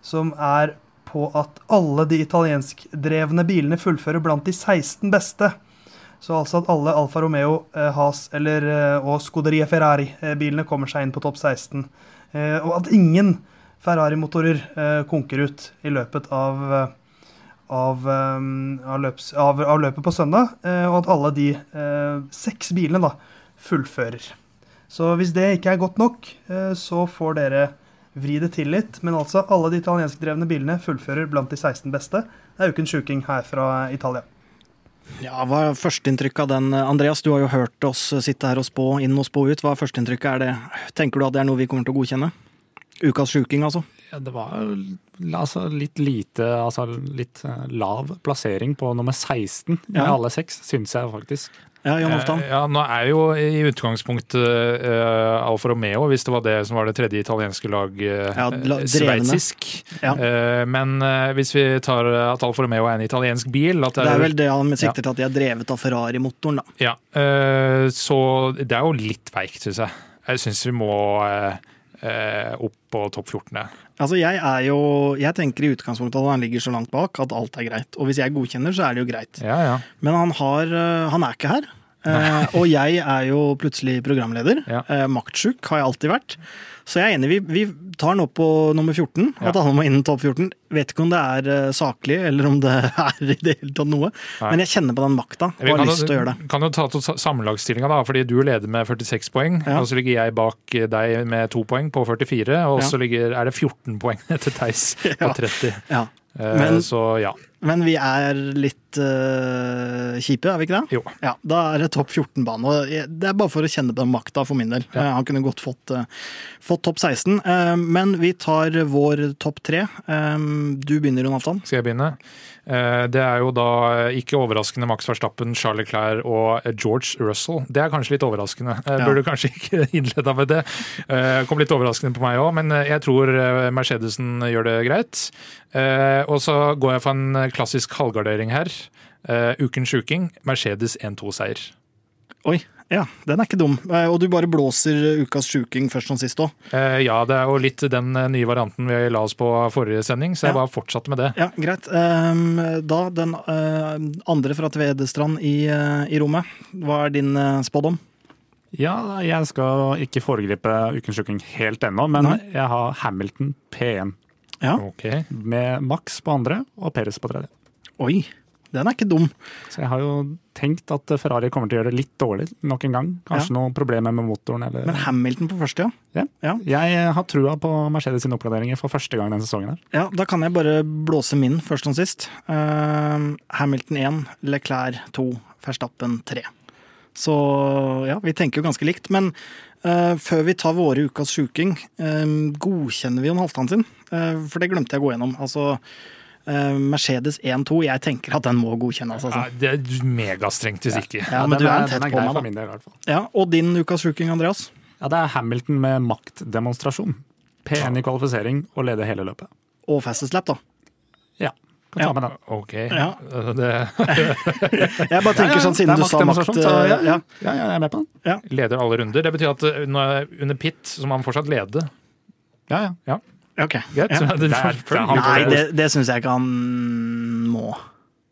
som er på at alle de italienskdrevne bilene fullfører blant de 16 beste. Så altså at alle Alfa Romeo, Has eller, og Scuderia Ferrari-bilene kommer seg inn på topp 16. Og at ingen Ferrari-motorer konker ut i løpet av av, av, løps, av, løpet på søndag, eh, og at alle de eh, seks bilene da fullfører. Så hvis det ikke er godt nok, eh, så får dere vri det til litt. Men altså, alle de italienskdrevne bilene fullfører blant de 16 beste. Det er ukens sjuking her fra Italia. Ja, Hva er førsteinntrykket av den? Andreas, du har jo hørt oss sitte her og spå inn og spå ut. Hva er førsteinntrykket? Er det, tenker du at det er noe vi kommer til å godkjenne? Ukas sjuking, altså? Ja, det var altså, litt lite Altså litt eh, lav plassering på nummer 16 med ja. alle seks, syns jeg faktisk. Ja, Jan Hoftan. Ja, nå er jo i utgangspunktet uh, Alfa Romeo, hvis det var det som var det tredje italienske lag, uh, ja, sveitsisk. Ja. Uh, men uh, hvis vi tar at Alfa Romeo er en italiensk bil det er, det er vel det han sikter til at de er drevet av Ferrari-motoren, da. Ja, så det er jo litt veikt, syns jeg. Jeg syns vi må opp på topp 14. Altså jeg er jo, jeg tenker i utgangspunktet at han ligger så langt bak at alt er greit. Og hvis jeg godkjenner, så er det jo greit. Ja, ja. Men han, har, eh, han er ikke her. Eh, og jeg er jo plutselig programleder. Ja. Eh, maktsjuk har jeg alltid vært. Så jeg er enig, vi, vi tar den opp på nummer 14, at han må innen topp 14. Vet ikke om det er uh, saklig, eller om det er i det hele tatt noe. Nei. Men jeg kjenner på den makta og har lyst til å gjøre det. Kan jo ta sammenlagsstillinga, da. Fordi du leder med 46 poeng. Ja. Og så ligger jeg bak deg med to poeng på 44. Og så ligger, er det 14 poeng etter Theis på 30. Ja. Eh, Men, så ja. Men vi er litt uh, kjipe, er vi ikke det? Jo. Ja, Da er det topp 14-bane. Det er bare for å kjenne på makta for min del. Ja. Han kunne godt fått, uh, fått topp 16. Uh, men vi tar vår topp tre. du begynner, Jon Aftan. Skal jeg begynne? Det er jo da ikke overraskende Max Verstappen, Charlie Clair og George Russell. Det er kanskje litt overraskende. Jeg burde kanskje ikke innleda med det. Kom litt overraskende på meg òg, men jeg tror Mercedesen gjør det greit. Og så går jeg for en klassisk halvgardering her. Uh, ukens sjuking, Mercedes 1-2-seier. Oi, ja, den er ikke dum. Uh, og du bare blåser ukas sjuking først som sist òg? Uh, ja, det er jo litt den nye varianten vi la oss på forrige sending, så jeg ja. bare fortsatte med det. Ja, Greit. Um, da den andre fra Tvedestrand i, i, rommet. Hva er din spådom? Ja, jeg skal ikke foregripe ukens sjuking helt ennå, men Nei. jeg har Hamilton P1. Ja. Okay. Med Max på andre og Perez på tredje. Oi, den er ikke dum. Så jeg har jo tenkt at Ferrari kommer til å gjøre det litt dårlig nok en gang. Kanskje ja. noen problemer med motoren. Eller... Men Hamilton på første, ja. ja. Jeg har trua på Mercedes sine oppgraderinger for første gang denne sesongen. her. Ja, Da kan jeg bare blåse min først og sist. Uh, Hamilton 1, Leclerc 2, Verstappen 3. Så ja, vi tenker jo ganske likt. Men før vi tar våre ukas sjuking, uh, godkjenner vi Jon Halvdan sin? Uh, for det glemte jeg å gå gjennom. Altså, Mercedes 1-2, jeg tenker at den må godkjennes. Altså. Ja, det er megastrengt hvis ikke. Ja, men du er, er tett på meg, da. Del, ja, og din ukas sjuking, Andreas? Ja, Det er Hamilton med maktdemonstrasjon. P1 i kvalifisering og leder hele løpet. Og fastest lap, da. Ja. Kan ta med den. Ok. Ja. Det... jeg bare tenker sånn, siden du sa makt ja. ja, jeg er med på den. Leder alle runder. Det betyr at eh, under pit så må han fortsatt lede. Ja, ja. ja. Ok. Greit. Ja. Det, det, Nei, det, det syns jeg ikke han må.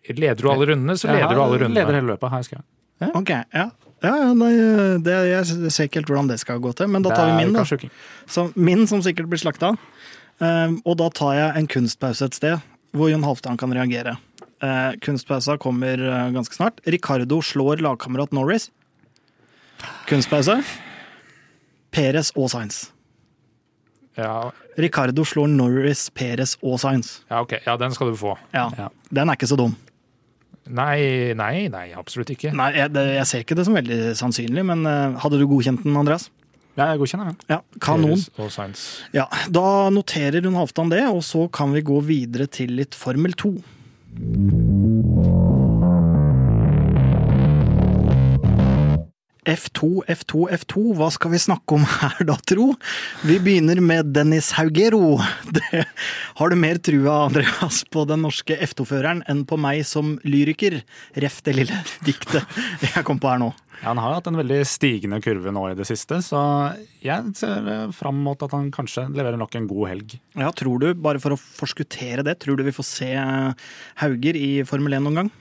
Leder du alle rundene, så leder du alle rundene. Leder hele løpet, har jeg. Ja. Ok, ja. Ja, nei, det, jeg ser ikke helt hvordan det skal gå til, men da tar vi min. da. Så min som sikkert blir slakta. Um, og da tar jeg en kunstpause et sted hvor Jon Halvdan kan reagere. Eh, kunstpausa kommer eh, ganske snart. Ricardo slår lagkamerat Norris. Kunstpause. Perez og Sainz. Ja. Ricardo slår Norris, Perez og Sainz. Ja, ok. Ja, den skal du få. Ja, Den er ikke så dum. Nei, nei, nei, absolutt ikke. Nei, jeg, det, jeg ser ikke det som veldig sannsynlig, men eh, hadde du godkjent den, Andreas? Ja, jeg godkjenner den. Ja, kanon. Ja, Da noterer hun Halvdan det, og så kan vi gå videre til litt Formel 2. F2, F2, F2, hva skal vi snakke om her da, tro? Vi begynner med Dennis Haugero. Det, har du mer trua, Andreas, på den norske F2-føreren enn på meg som lyriker? Ref det lille diktet jeg kom på her nå. Ja, han har hatt en veldig stigende kurve nå i det siste, så jeg ser fram mot at han kanskje leverer nok en god helg. Ja, tror du, bare for å forskuttere det, tror du vi får se Hauger i Formel 1 noen gang?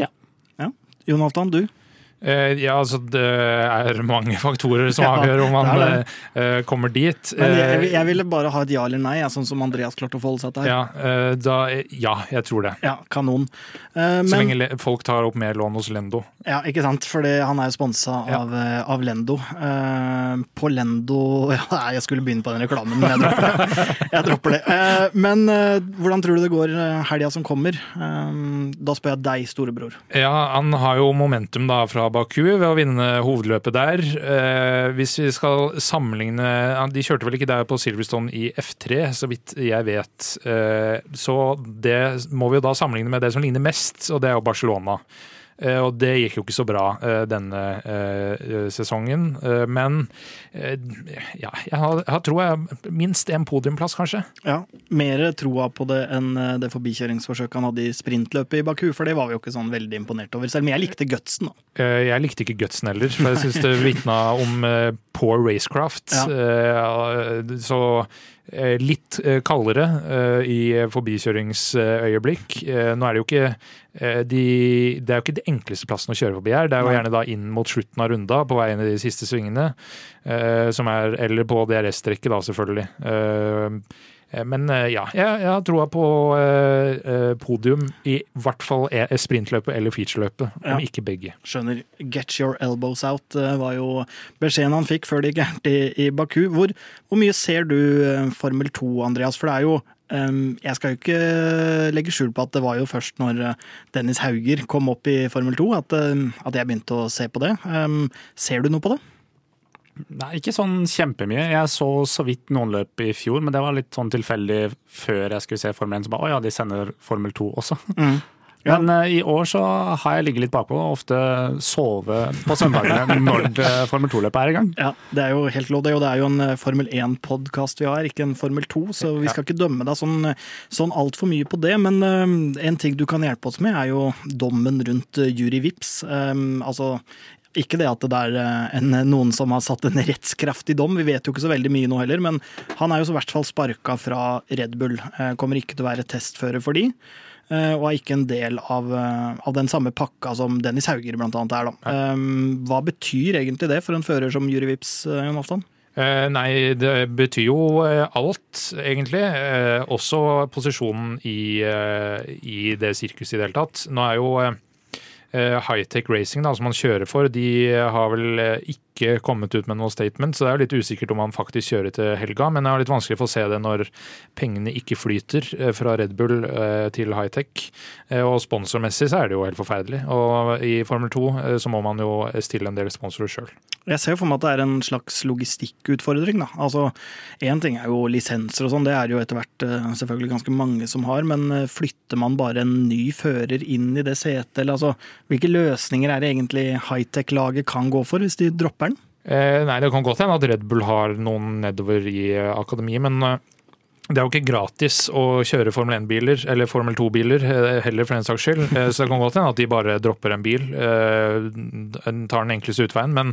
Ja. ja. Jon Altan, du? Eh, ja, altså det er mange faktorer som Ja, avgjør om det er det. eh, kommer dit. Men jeg, Eh, jeg ville bare ha et ja eller nei, ja, sånn som Andreas klarte å forholde seg til her. ja, eh, da, ja, jeg tror det. Ja, kanon. Eh, Så men, lenge folk tar opp mer lån hos Lendo. ja, ikke sant, for han er jo sponsa Ja. av, eh, av Lendo. Eh, på Lendo ja, Jeg skulle begynne på den reklamen, men jeg dropper det. Jeg dropper det. Eh, men eh, hvordan tror du det går eh, helga som kommer? Eh, da spør jeg deg, storebror. Ja, han har jo momentum da fra Baku ved å vinne hovedløpet der. Eh, hvis vi skal sammenligne De kjørte vel ikke der på Silverstone i F3, så vidt jeg vet. Eh, så det må vi jo da sammenligne med det som ligner mest, og det er jo Barcelona. Eh, Og det gikk jo ikke så bra eh, denne eh, sesongen. Men ja, jeg har, jeg tror jeg minst en podiumplass, kanskje. Ja, Mer troa på det enn det forbikjøringsforsøket han hadde i sprintløpet i Baku, for det var vi jo ikke sånn veldig imponert over. Selv om jeg likte gutsen, da. Jeg likte ikke gutsen heller, for jeg syns det vitna om poor racecraft. Ja. Så litt eh, kaldere eh, i forbikjøringsøyeblikk. Eh, Nå er det jo ikke eh, de, Det er jo ikke de enkleste plassene å kjøre forbi her. Det er jo gjerne da inn mot slutten av runda, på vei inn i de siste svingene. eh, Som er, eller på DRS-strekket, da, selvfølgelig. Eh, Men eh, ja, jeg, jeg har troa på eh, eh, podium i hvert fall e- sprintløpet eller featureløpet, Ja. om ikke begge. Skjønner. Get your elbows out var jo beskjeden han fikk før det gikk gærent i, i Baku. Hvor, hvor mye ser du Formel 2, Andreas? For det er jo um, Jeg skal jo ikke legge skjul på at det var jo først når Dennis Hauger kom opp i Formel 2 at, at jeg begynte å se på det. Um, Ser du noe på det? Nei, ikke sånn kjempemye. Jeg så så vidt noen løp i fjor, men det var litt sånn tilfeldig før jeg skulle se Formel 1. Så bare, å ja, de sender Formel 2 også. Ja. Men uh, i år så har jeg ligget litt bakpå og ofte sove på søndagene når det Formel 2-løpet er i gang. Ja, det er jo helt lov det, og det er jo en eh, Formel 1-podkast vi har, ikke en Formel 2, så vi skal ikke dømme deg sånn, sånn altfor mye på det. Men uh, en ting du kan hjelpe oss med, er jo dommen rundt Jury Vips. Um, altså ikke det at det er eh, en, noen som har satt en rettskraftig dom, vi vet jo ikke så veldig mye nå heller, men han er jo i hvert fall sparka fra Red Bull. Eh, kommer ikke til å være testfører for de. eh, Og er ikke en del av, av den samme pakka som Dennis Hauger blant annet er. Da. Um, Hva betyr egentlig det for en fører som Juri Vips, Jon Aftan? Eh, nei, det betyr jo alt, egentlig. Eh, også posisjonen i, i det sirkuset i det hele tatt. Nå er jo Hightech Racing, da, som han kjører for, de har vel eh, ikke kommet ut med noe statement, så det er jo litt usikkert om han faktisk kjører til helga. Men jeg har litt vanskelig for å se det når pengene ikke flyter eh, fra Red Bull eh, til high-tech. Og sponsormessig så er det jo helt forferdelig. Og i Formel 2 eh, så må man jo stille en del sponsorer sjøl. Jeg ser for meg at det er en slags logistikkutfordring. da. Altså, Én ting er jo lisenser og sånn, det er jo etter hvert eh, selvfølgelig ganske mange som har. Men eh, flytter man bare en ny fører inn i det setet, eller altså Hvilke løsninger er det egentlig high-tech-laget kan gå for hvis de dropper den? Eh, nei, det kan godt hende at Red Bull har noen nedover i eh, akademiet, men eh, det er jo ikke gratis å kjøre Formel 1-biler, eller Formel 2-biler eh, heller, for den saks skyld. Så det kan godt hende at de bare dropper en bil, tar den enkleste utveien. Men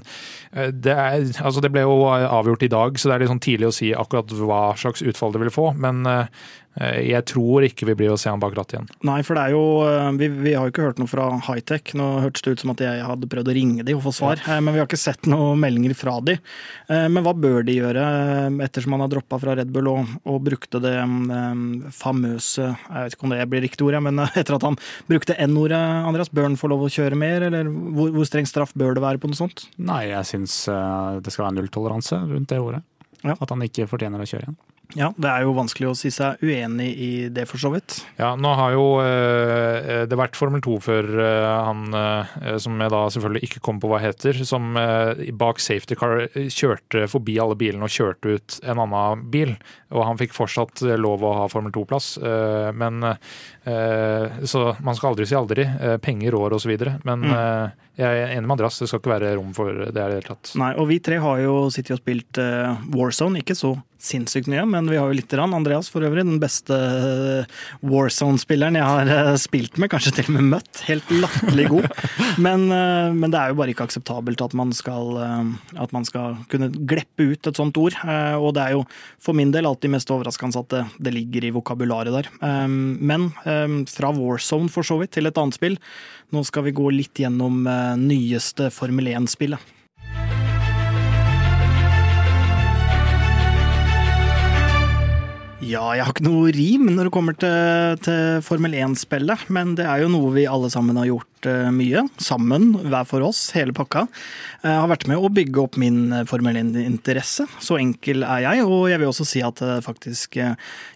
det, er, altså det ble jo avgjort i dag, så det er litt sånn tidlig å si akkurat hva slags utfall det vil få. Men jeg tror ikke vi blir å se han bak rattet igjen. Nei, for det er jo eh, Vi, vi har jo ikke hørt noe fra high-tech. Nå hørtes det ut som at jeg hadde prøvd å ringe de og få svar, ja. men vi har ikke sett noen meldinger fra de. Eh, Men hva bør de gjøre, eh, ettersom han har droppa fra Red Bull og, og brukte det eh, famøse Jeg vet ikke om det blir riktig ord, men eh, etter at han brukte N-ordet, Andreas, bør han få lov å kjøre mer, eller hvor, hvor streng straff bør det være på noe sånt? Nei, jeg syns eh, det skal være nulltoleranse rundt det ordet. Ja. At han ikke fortjener å kjøre igjen. Ja, det er jo vanskelig å si seg uenig i det, for så vidt. Ja, nå har jo eh, det vært Formel 2 før eh, han, eh, som jeg da selvfølgelig ikke kom på hva heter, som eh, bak safety car kjørte forbi alle bilene og kjørte ut en annen bil. Og han fikk fortsatt lov å ha Formel 2-plass. Eh, men eh, Så man skal aldri si aldri. penger år osv. Men mm. jeg er enig med Andreas, det skal ikke være rom for det i det hele tatt. Nei, og vi tre har jo sittet og spilt Warzone, ikke så sinnssykt mye, men vi har jo lite grann. Andreas for øvrig, den beste eh, Warzone-spilleren jeg har eh, spilt med, kanskje til og med møtt. Helt latterlig god. Men, eh, men, det er jo bare ikke akseptabelt at man, skal, at man skal kunne gleppe ut et sånt ord. Og det er jo for min del alltid mest overraskende at det, det ligger i vokabularet der. Men fra Warzone for så vidt til et annet spill. Nå skal vi gå litt gjennom nyeste Formel 1-spillet. Ja, jeg har ikke noe rim når det kommer til, til Formel 1-spillet, men det er jo noe vi alle sammen har gjort uh, mye. Sammen, hver for oss, hele pakka. Jeg har vært med å bygge opp min eh, Formel 1-interesse. Så enkel er jeg, og jeg vil også si at det faktisk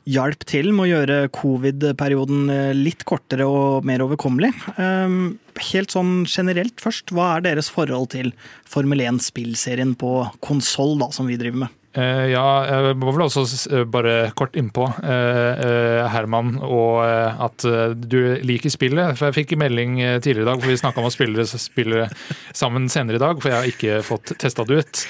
hjalp til med å gjøre covid-perioden litt kortere og mer overkommelig. Helt sånn generelt først, hva er deres forhold til Formel 1-spillserien på konsoll som vi driver med? Uh, ja, jeg må vel også uh, bare kort innpå, uh, Herman, og at du liker spillet. For jeg fikk melding tidligere i dag, for vi snakka om å spille, spille, sammen senere i dag, for jeg har ikke fått testa det ut.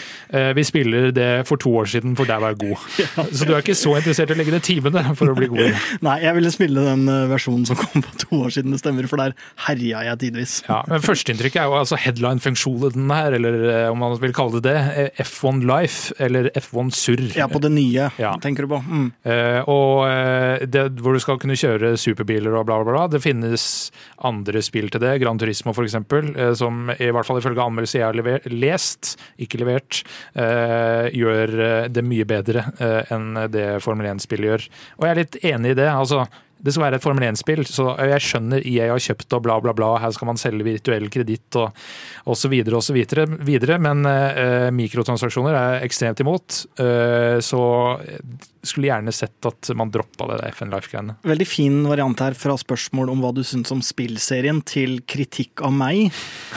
vi spiller det for to år siden, for der var jeg god. Ja. Så du er ikke så interessert i å legge ned timene for å bli god? Nei, jeg ville spille den versjonen som kom for to år siden, det stemmer, for der herja jeg tidvis. Ja, men Førsteinntrykket er jo altså headline-funksjonen her, eller om man vil kalle det det, F1 Life, eller F1 F1 Surr. Ja, på det nye, ja. tenker du på. Mm. Eh, og eh, det, hvor du skal kunne kjøre superbiler og bla, bla, bla. Det finnes andre spill til det, Gran Turismo f.eks., eh, som i hvert fall ifølge anmeldelser jeg har lever, lest, ikke levert, eh, gjør det mye bedre enn det Formel 1-spillet gjør. Og jeg er litt enig i det. altså det skal være et Formel 1-spill, så jeg skjønner EA har kjøpt og bla, bla, bla, her skal man selge virtuell kreditt og osv. osv. videre, men uh, mikrotransaksjoner er ekstremt imot. Uh, så skulle gjerne sett at man droppa det FN Life-greiene. Veldig fin variant her fra spørsmål om hva du syns om spillserien, til kritikk av meg.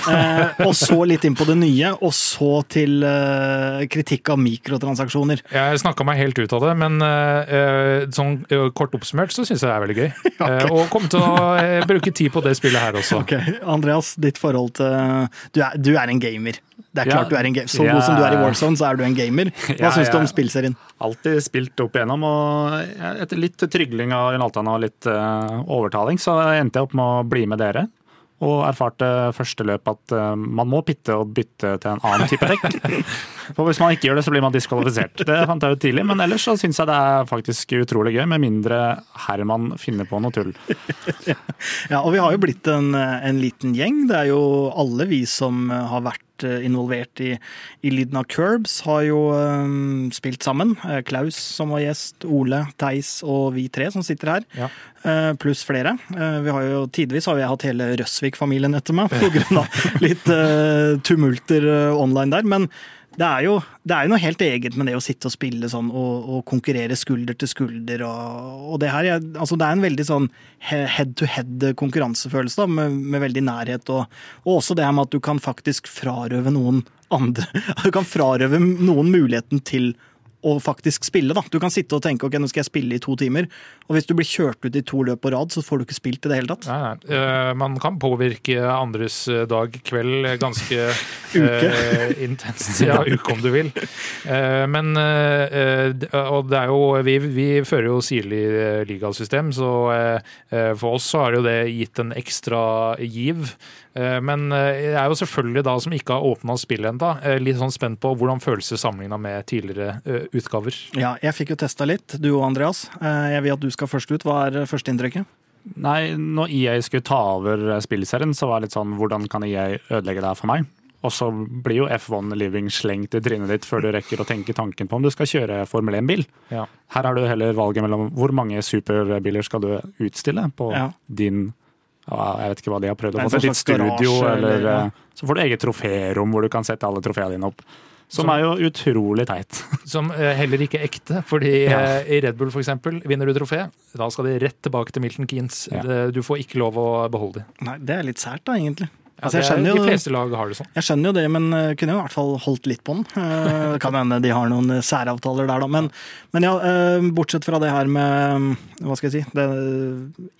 Eh, og så litt inn på det nye, og så til eh, kritikk av mikrotransaksjoner. Jeg snakka meg helt ut av det, men eh, sånn eh, kort oppsummert så syns jeg det er veldig gøy. okay. Eh, og kommer til å eh, bruke tid på det spillet her også. Ok, Andreas, ditt forhold til du er, du er en gamer. Det er klart ja, du er en gamer. Så god som du er i Warzone, så er du en gamer. Hva ja, syns du om spillserien? Alltid spilt opp igjennom, og etter litt trygling av Jonathan og litt uh, overtaling, så endte jeg opp med å bli med dere og erfarte første løp at uh, man må pitte og bytte til en annen type dekk. For hvis man ikke gjør det, så blir man diskvalifisert. Det fant jeg ut tidlig, men ellers så syns jeg det er faktisk utrolig gøy, med mindre Herman finner på noe tull. Ja, og vi har jo blitt en, en liten gjeng. Det er jo alle vi som har vært involvert i, i lyden av Curbs, har jo um, spilt sammen. Klaus som var gjest, Ole, Theis og vi tre som sitter her. Ja. Uh, Pluss flere. Uh, vi har jo Tidvis har jeg hatt hele Røsvik-familien etter meg pga. litt uh, tumulter online der. Men det er, jo, det er jo noe helt eget med det å sitte og spille sånn og, og konkurrere skulder til skulder. Og, og det her, altså det er en veldig sånn head-to-head konkurransefølelse da, med, med, veldig nærhet. Og, og, også det her med at du kan faktisk frarøve noen andre Du kan frarøve noen muligheten til å faktisk spille. da. Du kan sitte og tenke ok, nå skal jeg spille i to timer, og hvis du blir kjørt ut i to løp på rad, så får du ikke spilt i det hele tatt. Nei, nei. Uh, man kan påvirke andres eh, dag, kveld, ganske uh, intenst. Ja, uke om du vil. Uh, men Og det er jo Vi, vi fører jo sirlig ligasystem, så for oss så har jo det gitt en ekstra giv. Eh, men eh, jeg er jo selvfølgelig da som ikke har åpna spillet ennå, eh, litt sånn spent på hvordan føles det sammenligna med tidligere utgaver. Ja, jeg fikk jo testa litt, du og Andreas. Jeg vil at du skal først ut. Hva er førsteinntrykket? Nei, når EA skulle ta over spillserien, så var det litt sånn hvordan kan EA ødelegge det her for meg? Og så blir jo F1 Living slengt i trynet ditt før du rekker å tenke tanken på om du skal kjøre Formel 1-bil. Ja. Her har du heller valget mellom hvor mange superbiler skal du utstille på ja. din jeg vet ikke hva de har prøvd å få til. Ditt studio, eller, eller ja. Eh, så får du eget troférom hvor du kan sette alle trofeene dine opp. Som er jo utrolig teit. Som eh, heller ikke er ekte, fordi Ja. eh, i Red Bull for eksempel, vinner du trofé, da skal de rett tilbake til Milton Keanes. Ja. Du får ikke lov å beholde de. Nei, det er litt sært, da, egentlig. Ja, Altså, jeg skjønner jo, de fleste lag har det sånn. Jeg skjønner jo det, men uh, kunne jo i hvert fall holdt litt på den. Uh, det kan hende de har noen uh, særavtaler der, da. Men, men ja, bortsett fra det her med hva skal jeg si, det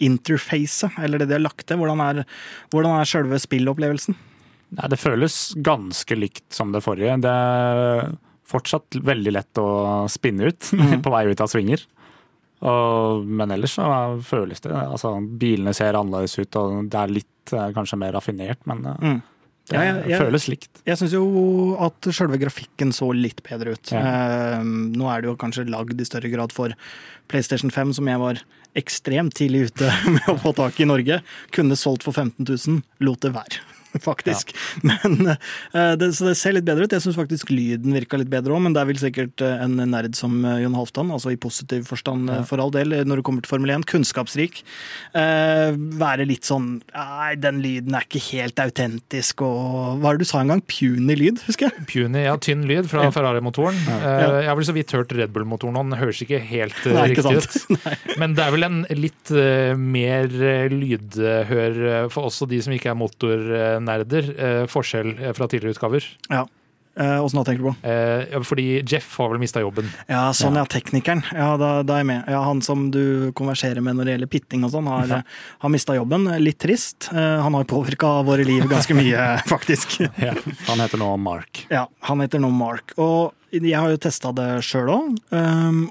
interfacet, eller det de har lagt til, hvordan er, hvordan er selve spillopplevelsen? Nei, det føles ganske likt som det forrige. Det er fortsatt veldig lett å spinne ut på vei ut av svinger. Og, men ellers så føles det altså Bilene ser annerledes ut, og det er litt kanskje mer raffinert, men eh, Mm. det Ja, jeg- jeg- føles likt. Jeg syns jo at selve grafikken så litt bedre ut. Ja. Eh, nå er det jo kanskje lagd i større grad for PlayStation 5, som jeg var ekstremt tidlig ute med å få tak i i Norge. Kunne solgt for 15 000, lot det være. Faktisk. Men, eh, det, så det ser litt bedre ut. Jeg syns faktisk lyden virka litt bedre òg, men det er vel sikkert eh, en nerd som eh, Jon Halvdan, altså i positiv forstand ja. for all del, når det kommer til Formel 1, kunnskapsrik. Eh, være litt sånn Nei, den lyden er ikke helt autentisk, og Hva er det du sa en gang? Puny lyd, husker jeg? Puny, ja, tynn lyd fra Ja. Ferrari-motoren. Eh, Jeg har vel så vidt hørt Red Bull-motoren, og den høres ikke helt Nei, ikke riktig ut. Men det er vel en litt uh, mer lydhør for også de som ikke er motornerder. Eh, forskjell eh, fra tidligere utgaver. Ja. Eh, da tenker du på? Eh, fordi Jeff har vel mista jobben. Ja, sånn ja, teknikeren. Ja, da, da er jeg med. Ja, Han som du konverserer med når det gjelder pitting og sånn, har, ja. har mista jobben. Litt trist. Eh, Han har påvirka våre liv ganske mye, faktisk. Ja. Han heter nå Mark. Ja, han heter nå Mark. Og jeg har jo testa det sjøl òg.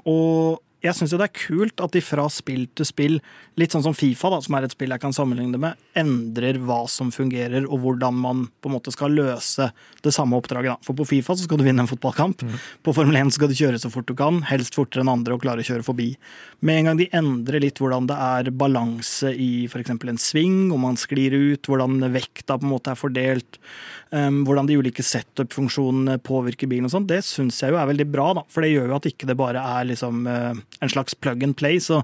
og jeg syns jo det er kult at de fra spill til spill, litt sånn som Fifa, da, som er et spill jeg kan sammenligne det med, endrer hva som fungerer, og hvordan man på en måte skal løse det samme oppdraget. Da. For på Fifa så skal du vinne en fotballkamp. På Formel 1 så skal du kjøre så fort du kan, helst fortere enn andre, og klare å kjøre forbi. Med en gang de endrer litt hvordan det er balanse i f.eks. en sving, om man sklir ut, hvordan vekta på en måte er fordelt, um, hvordan de ulike setup-funksjonene påvirker bilen og sånn, det syns jeg jo er veldig bra, da. For det gjør jo at ikke det bare er liksom uh, en slags plug and play. Så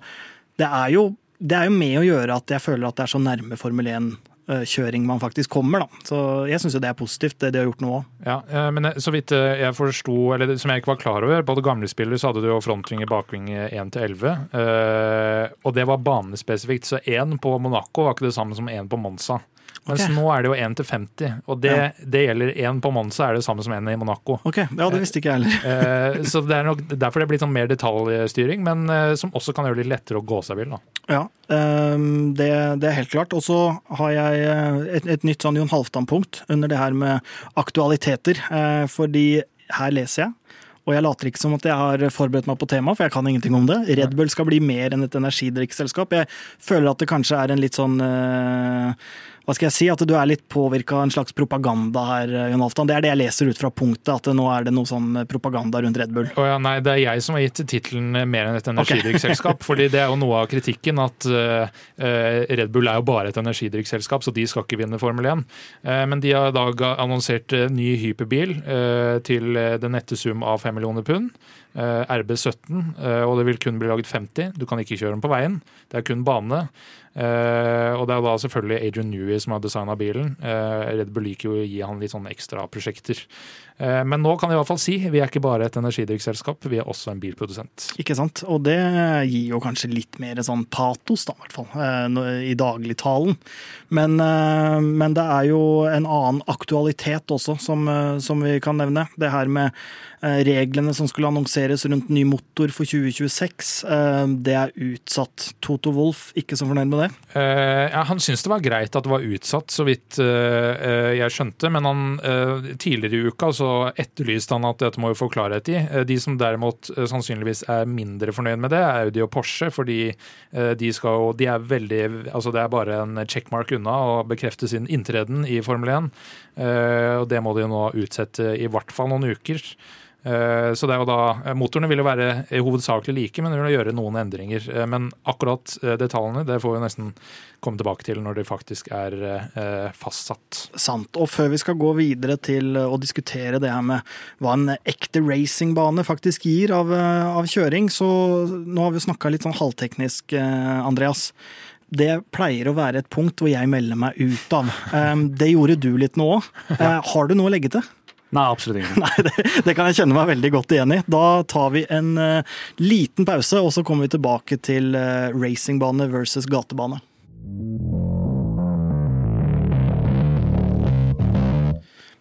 det er jo, det er jo med å gjøre at jeg føler at det er så nærme Formel 1-kjøring man faktisk kommer, da. Så jeg syns det er positivt, det de har gjort nå òg. Ja, eh, men eh, så vidt eh, jeg forsto, eller som jeg ikke var klar over, på det gamle spillet så hadde du jo frontvinge bakvinge 1 til 11. eh, Og det var banespesifikt, så 1 på Monaco var ikke det samme som 1 på Monza. Mens okay. nå er det jo 1 til 50, og det, Ja. det gjelder 1 på Monza er det samme som 1 i Monaco. Ok, ja, det visste ikke jeg heller. Eh, Så det er nok derfor det blitt sånn mer detaljstyring, men eh, som også kan gjøre det litt lettere å gå seg vill. Ja, ehm, det, det er helt klart. Og så har jeg eh, et, et nytt sånn Jon Halvdan-punkt under det her med aktualiteter. Fordi her leser jeg, og jeg later ikke som at jeg har forberedt meg på temaet, for jeg kan ingenting om det. Red Bull skal bli mer enn et energidrikkselskap. Jeg føler at det kanskje er en litt sånn hva skal jeg si, At du er litt påvirka av en slags propaganda her, Jon Halvdan. Det er det jeg leser ut fra punktet, at nå er det noe sånn propaganda rundt Red Bull. Oh ja, nei, Det er jeg som har gitt tittelen mer enn et energidrikkselskap. fordi det er jo noe av kritikken at eh, eh, Red Bull er jo bare et energidrikkselskap, så de skal ikke vinne Formel 1. Uh, men de har i dag annonsert eh, ny hyperbil uh, til eh, den nette sum av 5 millioner pund. Eh, RB17, eh, og det vil kun bli laget 50. Du kan ikke kjøre den på veien. Det er kun bane. Eh, og det er da selvfølgelig Adrian Newey som har designa bilen. Red Bull liker jo å gi han litt sånne ekstra prosjekter. Eh, men nå kan jeg i hvert fall si vi er ikke bare et energidrikkselskap, vi er også en bilprodusent. Ikke sant? Og det gir jo kanskje litt mer sånn patos, da, i hvert fall, i dagligtalen. Men, men det er jo en annen aktualitet også, som, som vi kan nevne. Det her med reglene som skulle annonseres rundt ny motor for 2026, eh, det er utsatt. Toto Wolff, ikke så fornøyd med det? Eh, ja, han syntes det var greit at det var utsatt, så vidt eh, eh, jeg skjønte. Men han, eh, tidligere i uka så etterlyste han at dette må jo få klarhet i. Eh, de som derimot eh, sannsynligvis er mindre fornøyd med det, er Audi og Porsche. Fordi eh, de, skal, de er veldig Altså det er bare en checkmark unna å bekrefte sin inntreden i Formel 1. Eh, og det må de jo nå utsette i hvert fall noen uker. Eh, Så det er jo da, eh, Motorene vil jo være hovedsakelig like, men de vil gjøre noen endringer. Eh, Men akkurat detaljene det får vi nesten komme tilbake til når de faktisk er fastsatt. Sant. Og før vi skal gå videre til å diskutere det her med hva en ekte racingbane faktisk gir av, av kjøring, så nå har vi snakka litt sånn halvteknisk, Andreas. Det pleier å være et punkt hvor jeg melder meg ut av. Det gjorde du litt nå òg. Har du noe å legge til? Nei, absolutt ingenting. Nei, det, det kan jeg kjenne meg veldig godt igjen i. Da tar vi en uh, liten pause, og så kommer vi tilbake til uh, racingbane versus gatebane.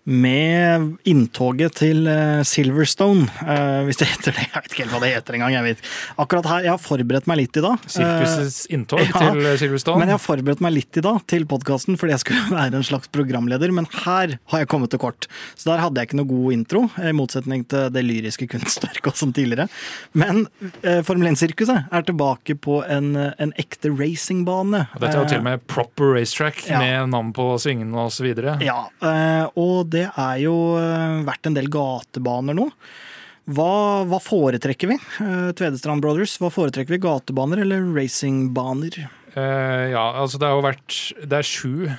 Med inntoget til eh, Silverstone, uh, hvis det heter det. Jeg vet ikke helt hva det heter engang. Jeg vet. Akkurat her, jeg har forberedt meg litt i dag. Sirkusets inntog ja, til Silverstone. Men jeg har forberedt meg litt i dag til podkasten fordi jeg skulle være en slags programleder. Men her har jeg kommet til kort. Så der hadde jeg ikke noe god intro, i motsetning til det lyriske kunstverket som tidligere. Men Formel 1-sirkuset er tilbake på en, en ekte racingbane. Dette er jo til og med proper racetrack ja. med navn på svingene osv. Ja, og det er jo eh, vært en del gatebaner nå. Hva, hva foretrekker vi? Eh, Tvedestrand Brothers, hva foretrekker vi? Gatebaner eller racingbaner? Uh, ja, altså det har jo vært Det er sju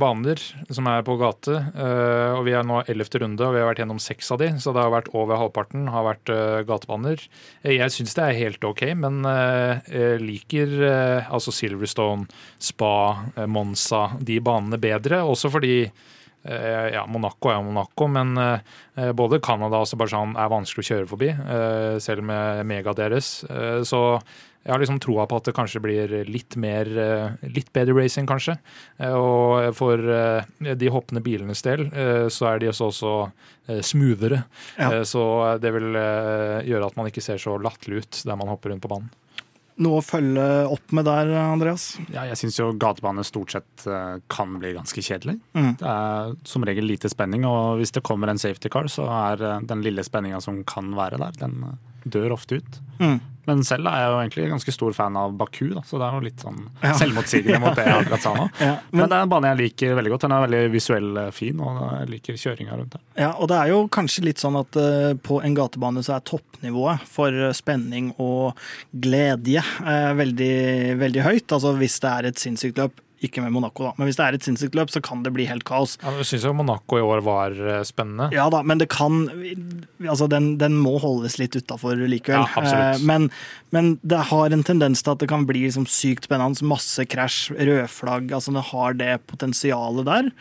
baner som er på gate. og Vi er nå ellevte runde, og vi har vært gjennom seks av de, så det har vært over halvparten har vært gatebaner. Jeg syns det er helt OK, men jeg liker altså Silverstone, Spa, Monza, de banene bedre. Også fordi ja, Monaco er jo Monaco, men eh, både Canada og Aserbajdsjan er vanskelig å kjøre forbi, eh, selv med mega deres. Så jeg har liksom troa på at det kanskje blir litt mer litt bedre racing, kanskje. Og for de hoppende bilenes del så er de også, også smoothere. Ja. Så det vil gjøre at man ikke ser så latterlig ut der man hopper rundt på banen noe å følge opp med der, Andreas? Ja, jeg syns jo gatebane stort sett eh, kan bli ganske kjedelig. Mm. Det er som regel lite spenning, og hvis det kommer en safety car, så er eh, den lille spenninga som kan være der, den eh, dør ofte ut. Mm. Men selv er jeg jo egentlig ganske stor fan av Baku, da, så det er jo litt sånn ja. selvmotsigende mot det jeg akkurat sa nå. Ja, men, men, det er en bane jeg liker veldig godt. Den er veldig visuell fin, og jeg liker kjøringa rundt den. Ja, og det er jo kanskje litt sånn at uh, på en gatebane så er toppnivået for spenning og glede uh, veldig, veldig høyt. Altså hvis det er et sinnssykt løp ikke med Monaco, da. Men hvis det er et sinnssykt løp, så kan det bli helt kaos. Ja, du syns jo Monaco i år var eh, spennende. Ja da, men det kan Altså, den, den må holdes litt utafor likevel. Ja. Eh, men, men, det har en tendens til at det kan bli liksom sykt spennende. Masse krasj, rødflagg. Altså, det har det potensialet der.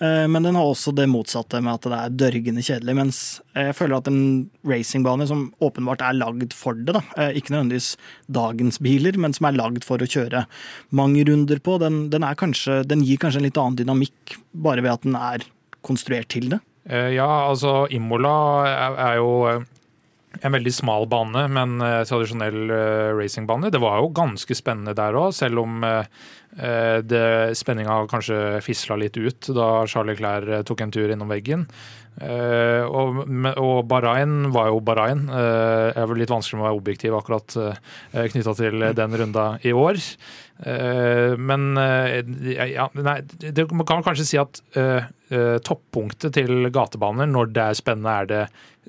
Eh, men den har også det motsatte med at det er dørgende kjedelig. Mens jeg føler at en racingbane som åpenbart er lagd for det, da, eh, ikke nødvendigvis dagens biler, men som er lagd for å kjøre mange runder på, den, den, kanskje, den gir kanskje en litt annen dynamikk bare ved at den er konstruert til det. Eh, ja, altså Imola er jo en veldig smal bane, men uh, tradisjonell uh, racingbane. Det var jo ganske spennende der òg, selv om uh, spenninga kanskje fisla litt ut da Charlie Clair tok en tur innom veggen. Uh, og, og, Bahrain var jo Bahrain. Uh, er vel litt vanskelig med å være objektiv akkurat uh, knytta til den runda i år. Uh, men ja, nei, det, man kan kanskje si at toppunktet til gatebaner, når det er spennende, er det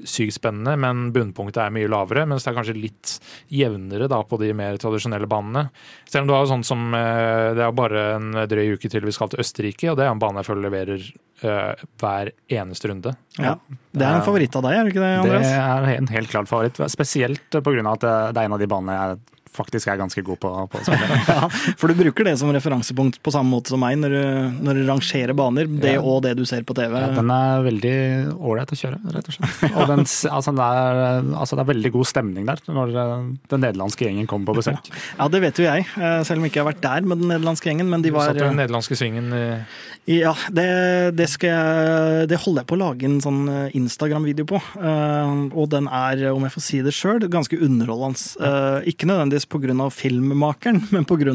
sykt spennende, men bunnpunktet er mye lavere. Mens det er kanskje litt jevnere da på de mer tradisjonelle banene. Selv om du har sånn som Det er bare en drøy uke til vi skal til Østerrike, og det er en bane jeg føler leverer hver eneste runde. Ja. Det er en favoritt av deg, er det ikke det, Andreas? Det er en helt klart favoritt. Spesielt pga. at det er en av de banene jeg faktisk er ganske god på, på å spille. ja, for du bruker det som referansepunkt på samme måte som meg når du, når du rangerer baner. Det ja. og det du ser på TV. Ja, den er veldig ålreit å kjøre, rett og slett. Og den, altså, det er, altså, det er, veldig god stemning der når eh, den nederlandske gjengen kommer på besøk. Ja, det vet jo jeg, eh, selv om jeg ikke har vært der med den nederlandske gjengen. Men de var Du satt den nederlandske svingen i Ja, det, det, jeg, det holder jeg på å lage en sånn eh, Instagram-video på. Og den er, om jeg får si det sjøl, ganske underholdende. Ikke nødvendigvis pga. filmmakeren, men pga.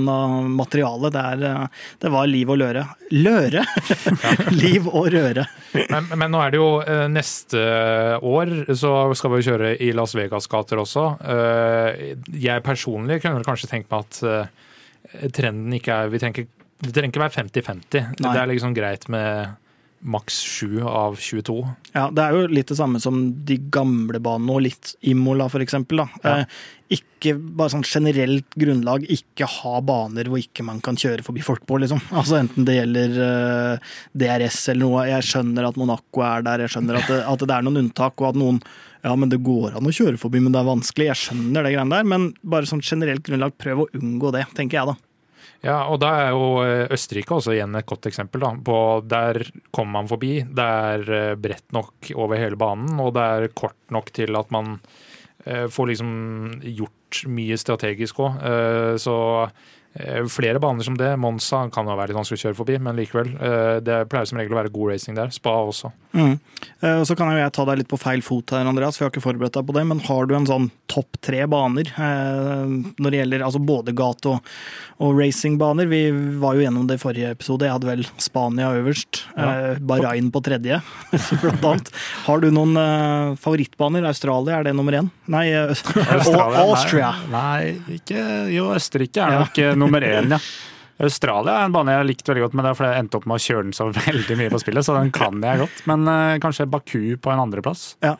materialet. Det, er, eh, det, var liv og løre. Løre! liv og røre. men, men, nå er det jo eh, neste år, så skal vi kjøre i Las Vegas-gater også. Eh, jeg personlig kunne kanskje tenkt meg at trenden ikke er Vi trenger, det trenger ikke være 50-50. Det er liksom greit med maks 7 av 22. Ja, det er jo litt det samme som de gamle banene og litt Imola f.eks. Ja. Eh, ikke bare sånn generelt grunnlag, ikke ha baner hvor ikke man kan kjøre forbi folk på, liksom. Altså Enten det gjelder eh, DRS eller noe. Jeg skjønner at Monaco er der, jeg skjønner at det, at det er noen unntak, og at noen ja, men det går an å kjøre forbi, men det er vanskelig. Jeg skjønner det greiene der, men bare sånn generelt grunnlag, prøv å unngå det, tenker jeg da. Ja, og da er jo eh, Østerrike også igjen et godt eksempel. Da. På, der kommer man forbi. Det er eh, bredt nok over hele banen, og det er kort nok til at man eh, får liksom gjort mye strategisk òg. Så flere baner som det. Monza kan jo være litt vanskelig å kjøre forbi, men likevel. Eh, det pleier som regel å være god racing der. Spa også. Mm. Eh, så kan jo jeg ta deg litt på feil fot her, Andreas, for jeg har ikke forberedt deg på det. Men har du en sånn topp tre baner når det gjelder altså både gate- og, og racingbaner? Vi var jo gjennom det i forrige episode. Jeg hadde vel Spania øverst. Ja. Bahrain på tredje, blant annet. Har du noen favorittbaner? Australia, er det nummer én? Nei, Australia, Austria. Nei, ikke Jo, Østerrike er nok ja nummer én, ja. Australia er en bane jeg har likt veldig godt, men det er fordi jeg endte opp med å kjøre den så veldig mye på spillet, så den kan jeg godt. Men uh, kanskje Baku på en andreplass. Ja.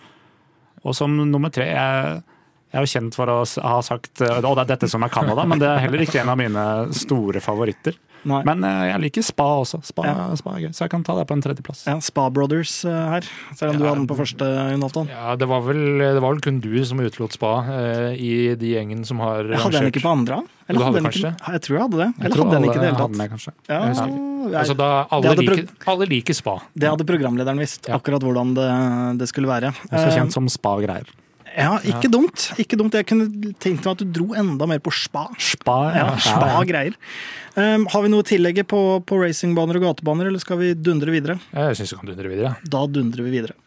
Og som nummer tre jeg, jeg er jo kjent for å ha sagt uh, det er dette som er Canada, men det er heller ikke en av mine store favoritter. Nei. Men uh, jeg liker spa også. Spa, ja. spa, er gøy, så jeg kan ta det på en tredjeplass. Ja, Spa Brothers uh, her, selv om ja, du hadde den på første, Jonathan. Ja, det var, vel, det var vel kun du som utelot spa uh, i de gjengen som har Jeg hadde den ikke på andre? Eller hadde, hadde den Ikke, jeg tror jeg hadde det. Eller hadde den ikke det hele tatt? Med, kanskje. Ja, altså, da, alle, liker, alle, liker, spa. Det hadde programlederen visst, akkurat hvordan det, det skulle være. Også kjent som spa-greier. Ja, ikke dumt. Ikke dumt. Jeg kunne tenkt meg at du dro enda mer på spa. Spa, ja. Spa-greier. Um, har vi noe å tillegge på, på racingbaner og gatebaner, eller skal vi dundre videre? Jeg syns vi kan dundre videre. Da dundrer vi videre.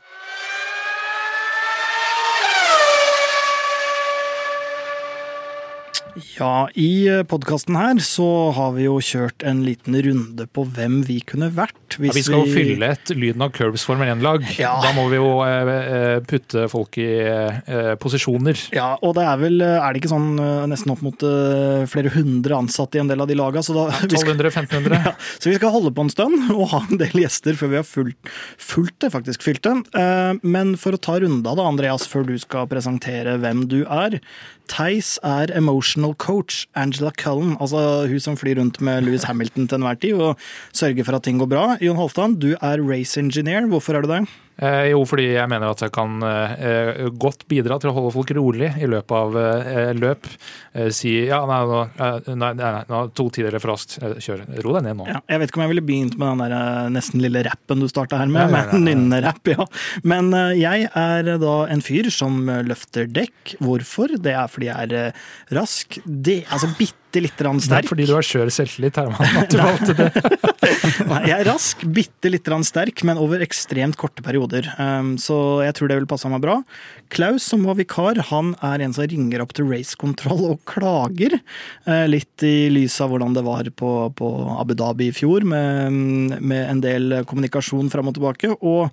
Ja, i eh, podkasten her så har vi jo kjørt en liten runde på hvem vi kunne vært. Ja, vi skal jo fylle et Lyden av Curbs Formel 1-lag. Ja. Da må vi jo eh, eh, putte folk i posisjoner. Ja, og det er vel Er det ikke sånn nesten opp mot flere hundre ansatte i en del av de laga? Så, 1200-1500. Ja, så vi skal holde på en stund og ha en del gjester før vi har fulgt, fulgt det, faktisk fylt det. men for å ta runda da, Andreas, før du skal presentere hvem du er. Theis er emotional coach. Angela Cullen, altså hun som flyr rundt med Louis Hamilton til enhver tid og sørger for at ting går bra. Jon Holtan, du er race engineer. Hvorfor er du det? Eh, jo, fordi jeg mener at jeg kan eh, godt bidra til å holde folk rolig i løpet av eh, løp. Eh, si ja, nei, nå, eh, nei, nei, nei, to tider for raskt. Eh, kjør. Ro deg ned nå. Ja, jeg vet ikke om jeg ville begynt med den der nesten lille rappen du starta her med, med nynnerapp, ja. Men jeg er da en fyr som løfter dekk. Hvorfor? Det er fordi jeg er rask. Det, altså bitte bitte litt sterk. Det er fordi du har skjør selvtillit, Herman, at du valgte det. Nei, jeg er rask, bitte litt sterk, men over ekstremt korte perioder. Um, så jeg tror det vil passe meg bra. Klaus, som var vikar, han er en som ringer opp til racekontroll og klager. Uh, litt i lys av hvordan det var på, på Abu Dhabi i fjor, med, med, en del kommunikasjon fram og tilbake. Og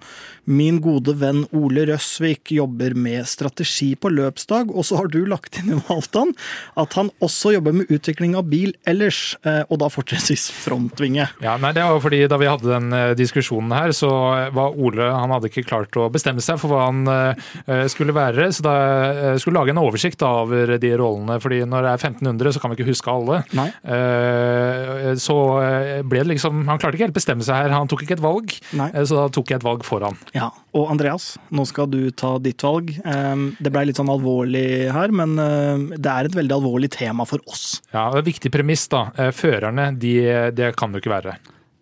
min gode venn Ole Røsvik jobber med strategi på løpsdag. Og så har du lagt inn i Halvdan at han også jobber med utvikling utvikling av bil ellers, eh, og da fortrinnsvis frontvinge. Ja, nei, det var fordi Da vi hadde den eh, diskusjonen her, så var Ole han hadde ikke klart å bestemme seg for hva han eh, skulle være. Så da skulle lage en oversikt over de rollene. fordi når det er 1500, så kan vi ikke huske alle. Nei. Så ble det liksom Han klarte ikke helt bestemme seg her. Han tok ikke et valg, Nei. så da tok jeg et valg for han. Ja, Og Andreas, nå skal du ta ditt valg. Det blei litt sånn alvorlig her, men det er et veldig alvorlig tema for oss. Ja, det er et viktig premiss, da. Eh, førerne, de, det kan du ikke være.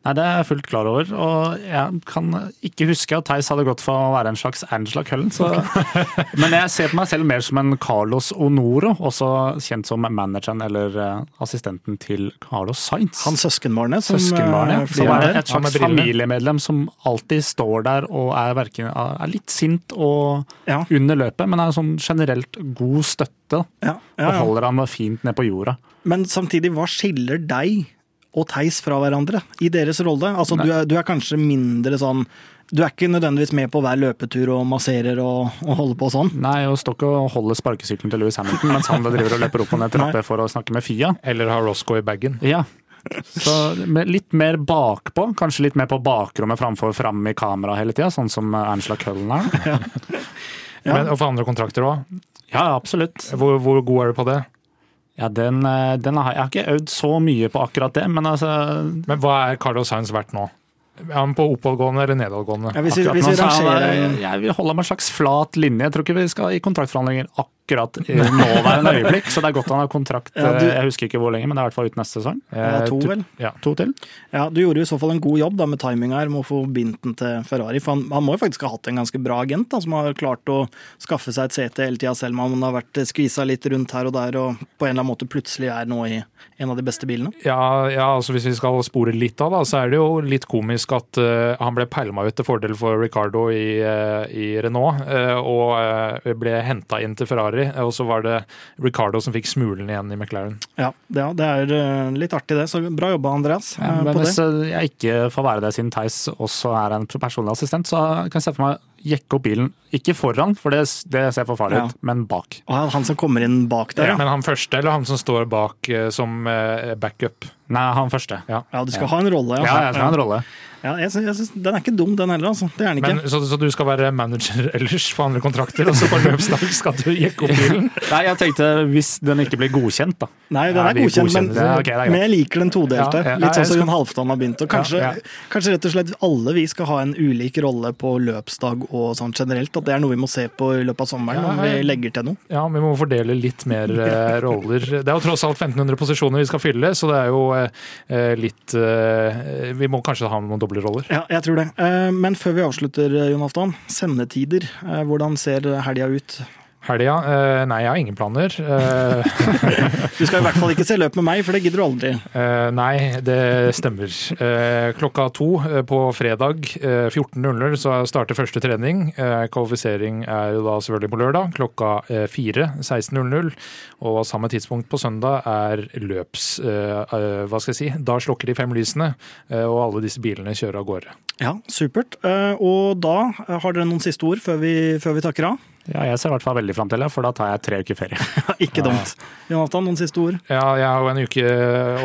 Nei, Det er jeg fullt klar over. Og jeg kan ikke huske at Theis hadde gått for å være en slags Angela Cullen. Så. Men jeg ser på meg selv mer som en Carlos Onoro, også kjent som manageren eller eh, assistenten til Carlos Sainz. Han søskenbarnet som, søskenbarnet, som er et slags familiemedlem som alltid står der og er, verken, er litt sint og ja. under løpet, men er sånn generelt god støtte. Ja, ja, og holder ham fint ned på jorda. Men samtidig, hva skiller deg og Theis fra hverandre i deres rolle? Altså, du er, du er, kanskje mindre sånn du er ikke nødvendigvis med på hver løpetur og masserer og, og holder på sånn? Nei, og står ikke og holder sparkesykkelen til Louis Hamilton mens han driver og løper opp og ned trapper for å snakke med Fia. Eller har Roscoe i bagen. Ja. Så litt mer bakpå, kanskje litt mer på bakrommet framfor fram i kamera hele tida, sånn som Angela Cullen er. Ja. Ja. Men, og for andre kontrakter òg? Ja, absolutt. Hvor, hvor god er du på det? Ja, den, eh, den har, Jeg har ikke øvd så mye på akkurat det, men altså Men hva er Carlos Sainz verdt nå? Er han på oppadgående eller nedadgående? Ja, hvis, hvis vi rangerer... Jeg vil holde meg en slags flat linje. Jeg tror ikke vi skal i kontraktforhandlinger akkurat akkurat i nåværende øyeblikk, så det er godt han har kontrakt. Ja, du- Jeg husker ikke hvor lenge, men det er i hvert fall ut neste sesong. Ja, to, Eh, vel? Ja. To til. Ja, Du gjorde i så fall en god jobb da med timinga her med å få bindt den til Ferrari. For han, han må jo faktisk ha hatt en ganske bra agent da, som har klart å skaffe seg et sete hele tida, selv om han har vært skvisa litt rundt her og der og på en eller annen måte plutselig er nå i en av de beste bilene. Ja, ja, altså hvis vi skal spore litt av, da, så er det jo litt komisk at uh, han ble pælma ut til fordel for Ricardo i, uh, i Renault, uh, og eh, ble henta inn til Ferrari. Og så var det Ricardo som fikk smulen igjen i McLaren. Ja, det, ja, det er eh, litt artig det. Så bra jobba, Andreas, Ja, eh, men på det. hvis eh, jeg ikke får være det siden Theis også er en personlig assistent, så kan jeg se for meg jekke opp bilen. Ikke foran, for det, det ser for farlig Ja. ut, men bak. Og han som kommer inn bak der, ja. Men han første, eller han som står bak som backup? Nei, han første. Ja. Ja, du skal ha en rolle, Ja, jeg skal ha en rolle. Ja, jeg synes, jeg synes, den er ikke dum, den heller, altså. Det er den ikke. Men, så, så du skal være manager ellers på andre kontrakter, og så på løpsdag skal du jekke opp bilen? Nei, jeg tenkte hvis den ikke blir godkjent, da. Nei, den er, er godkjent, men. Ja, okay, er men jeg liker den todelte. Ja, ja. Litt sånn som Jon Halvdan har begynt. Og kanskje, Ja, kanskje rett og slett alle vi skal ha en ulik rolle på løpsdag og sånn generelt. At det er noe vi må se på i løpet av sommeren, Ja, om vi legger til noe. Ja, vi må fordele litt mer eh, roller. Det er jo tross alt 1500 posisjoner vi skal fylle, så det er jo litt eh, Vi må kanskje ha noen doble roller. Ja, jeg tror det. Eh, Men før vi avslutter, eh, Jon Halvdan. Sendetider. Eh, Hvordan ser helga ut? Helga? Uh, nei, jeg har ingen planer. Uh, Du skal i hvert fall ikke se løp med meg, for det gidder du aldri. Uh, nei, det stemmer. Klokka to på fredag eh, 14.00 så starter første trening. Kvalifisering er jo da selvfølgelig på lørdag klokka fire 16.00. Og samme tidspunkt på søndag er løps... Hva skal jeg si? Da slukker de fem lysene, og alle disse bilene kjører av gårde. Ja, supert. Eh, Og da eh, har dere noen siste ord før vi, før vi takker av? Ja, jeg ser i hvert fall veldig fram til det, for da tar jeg tre uker ferie. Ikke dumt. Jonathan, noen siste ord? Ja, jeg har jo en uke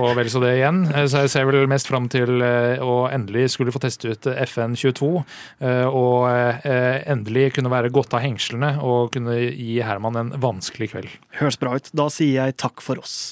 og vel så det igjen, eh, så jeg ser vel mest fram til eh, å endelig skulle få teste ut FN22. eh, Og eh, endelig kunne være godt av hengslene og kunne gi Herman en vanskelig kveld. Høres bra ut. Da sier jeg takk for oss.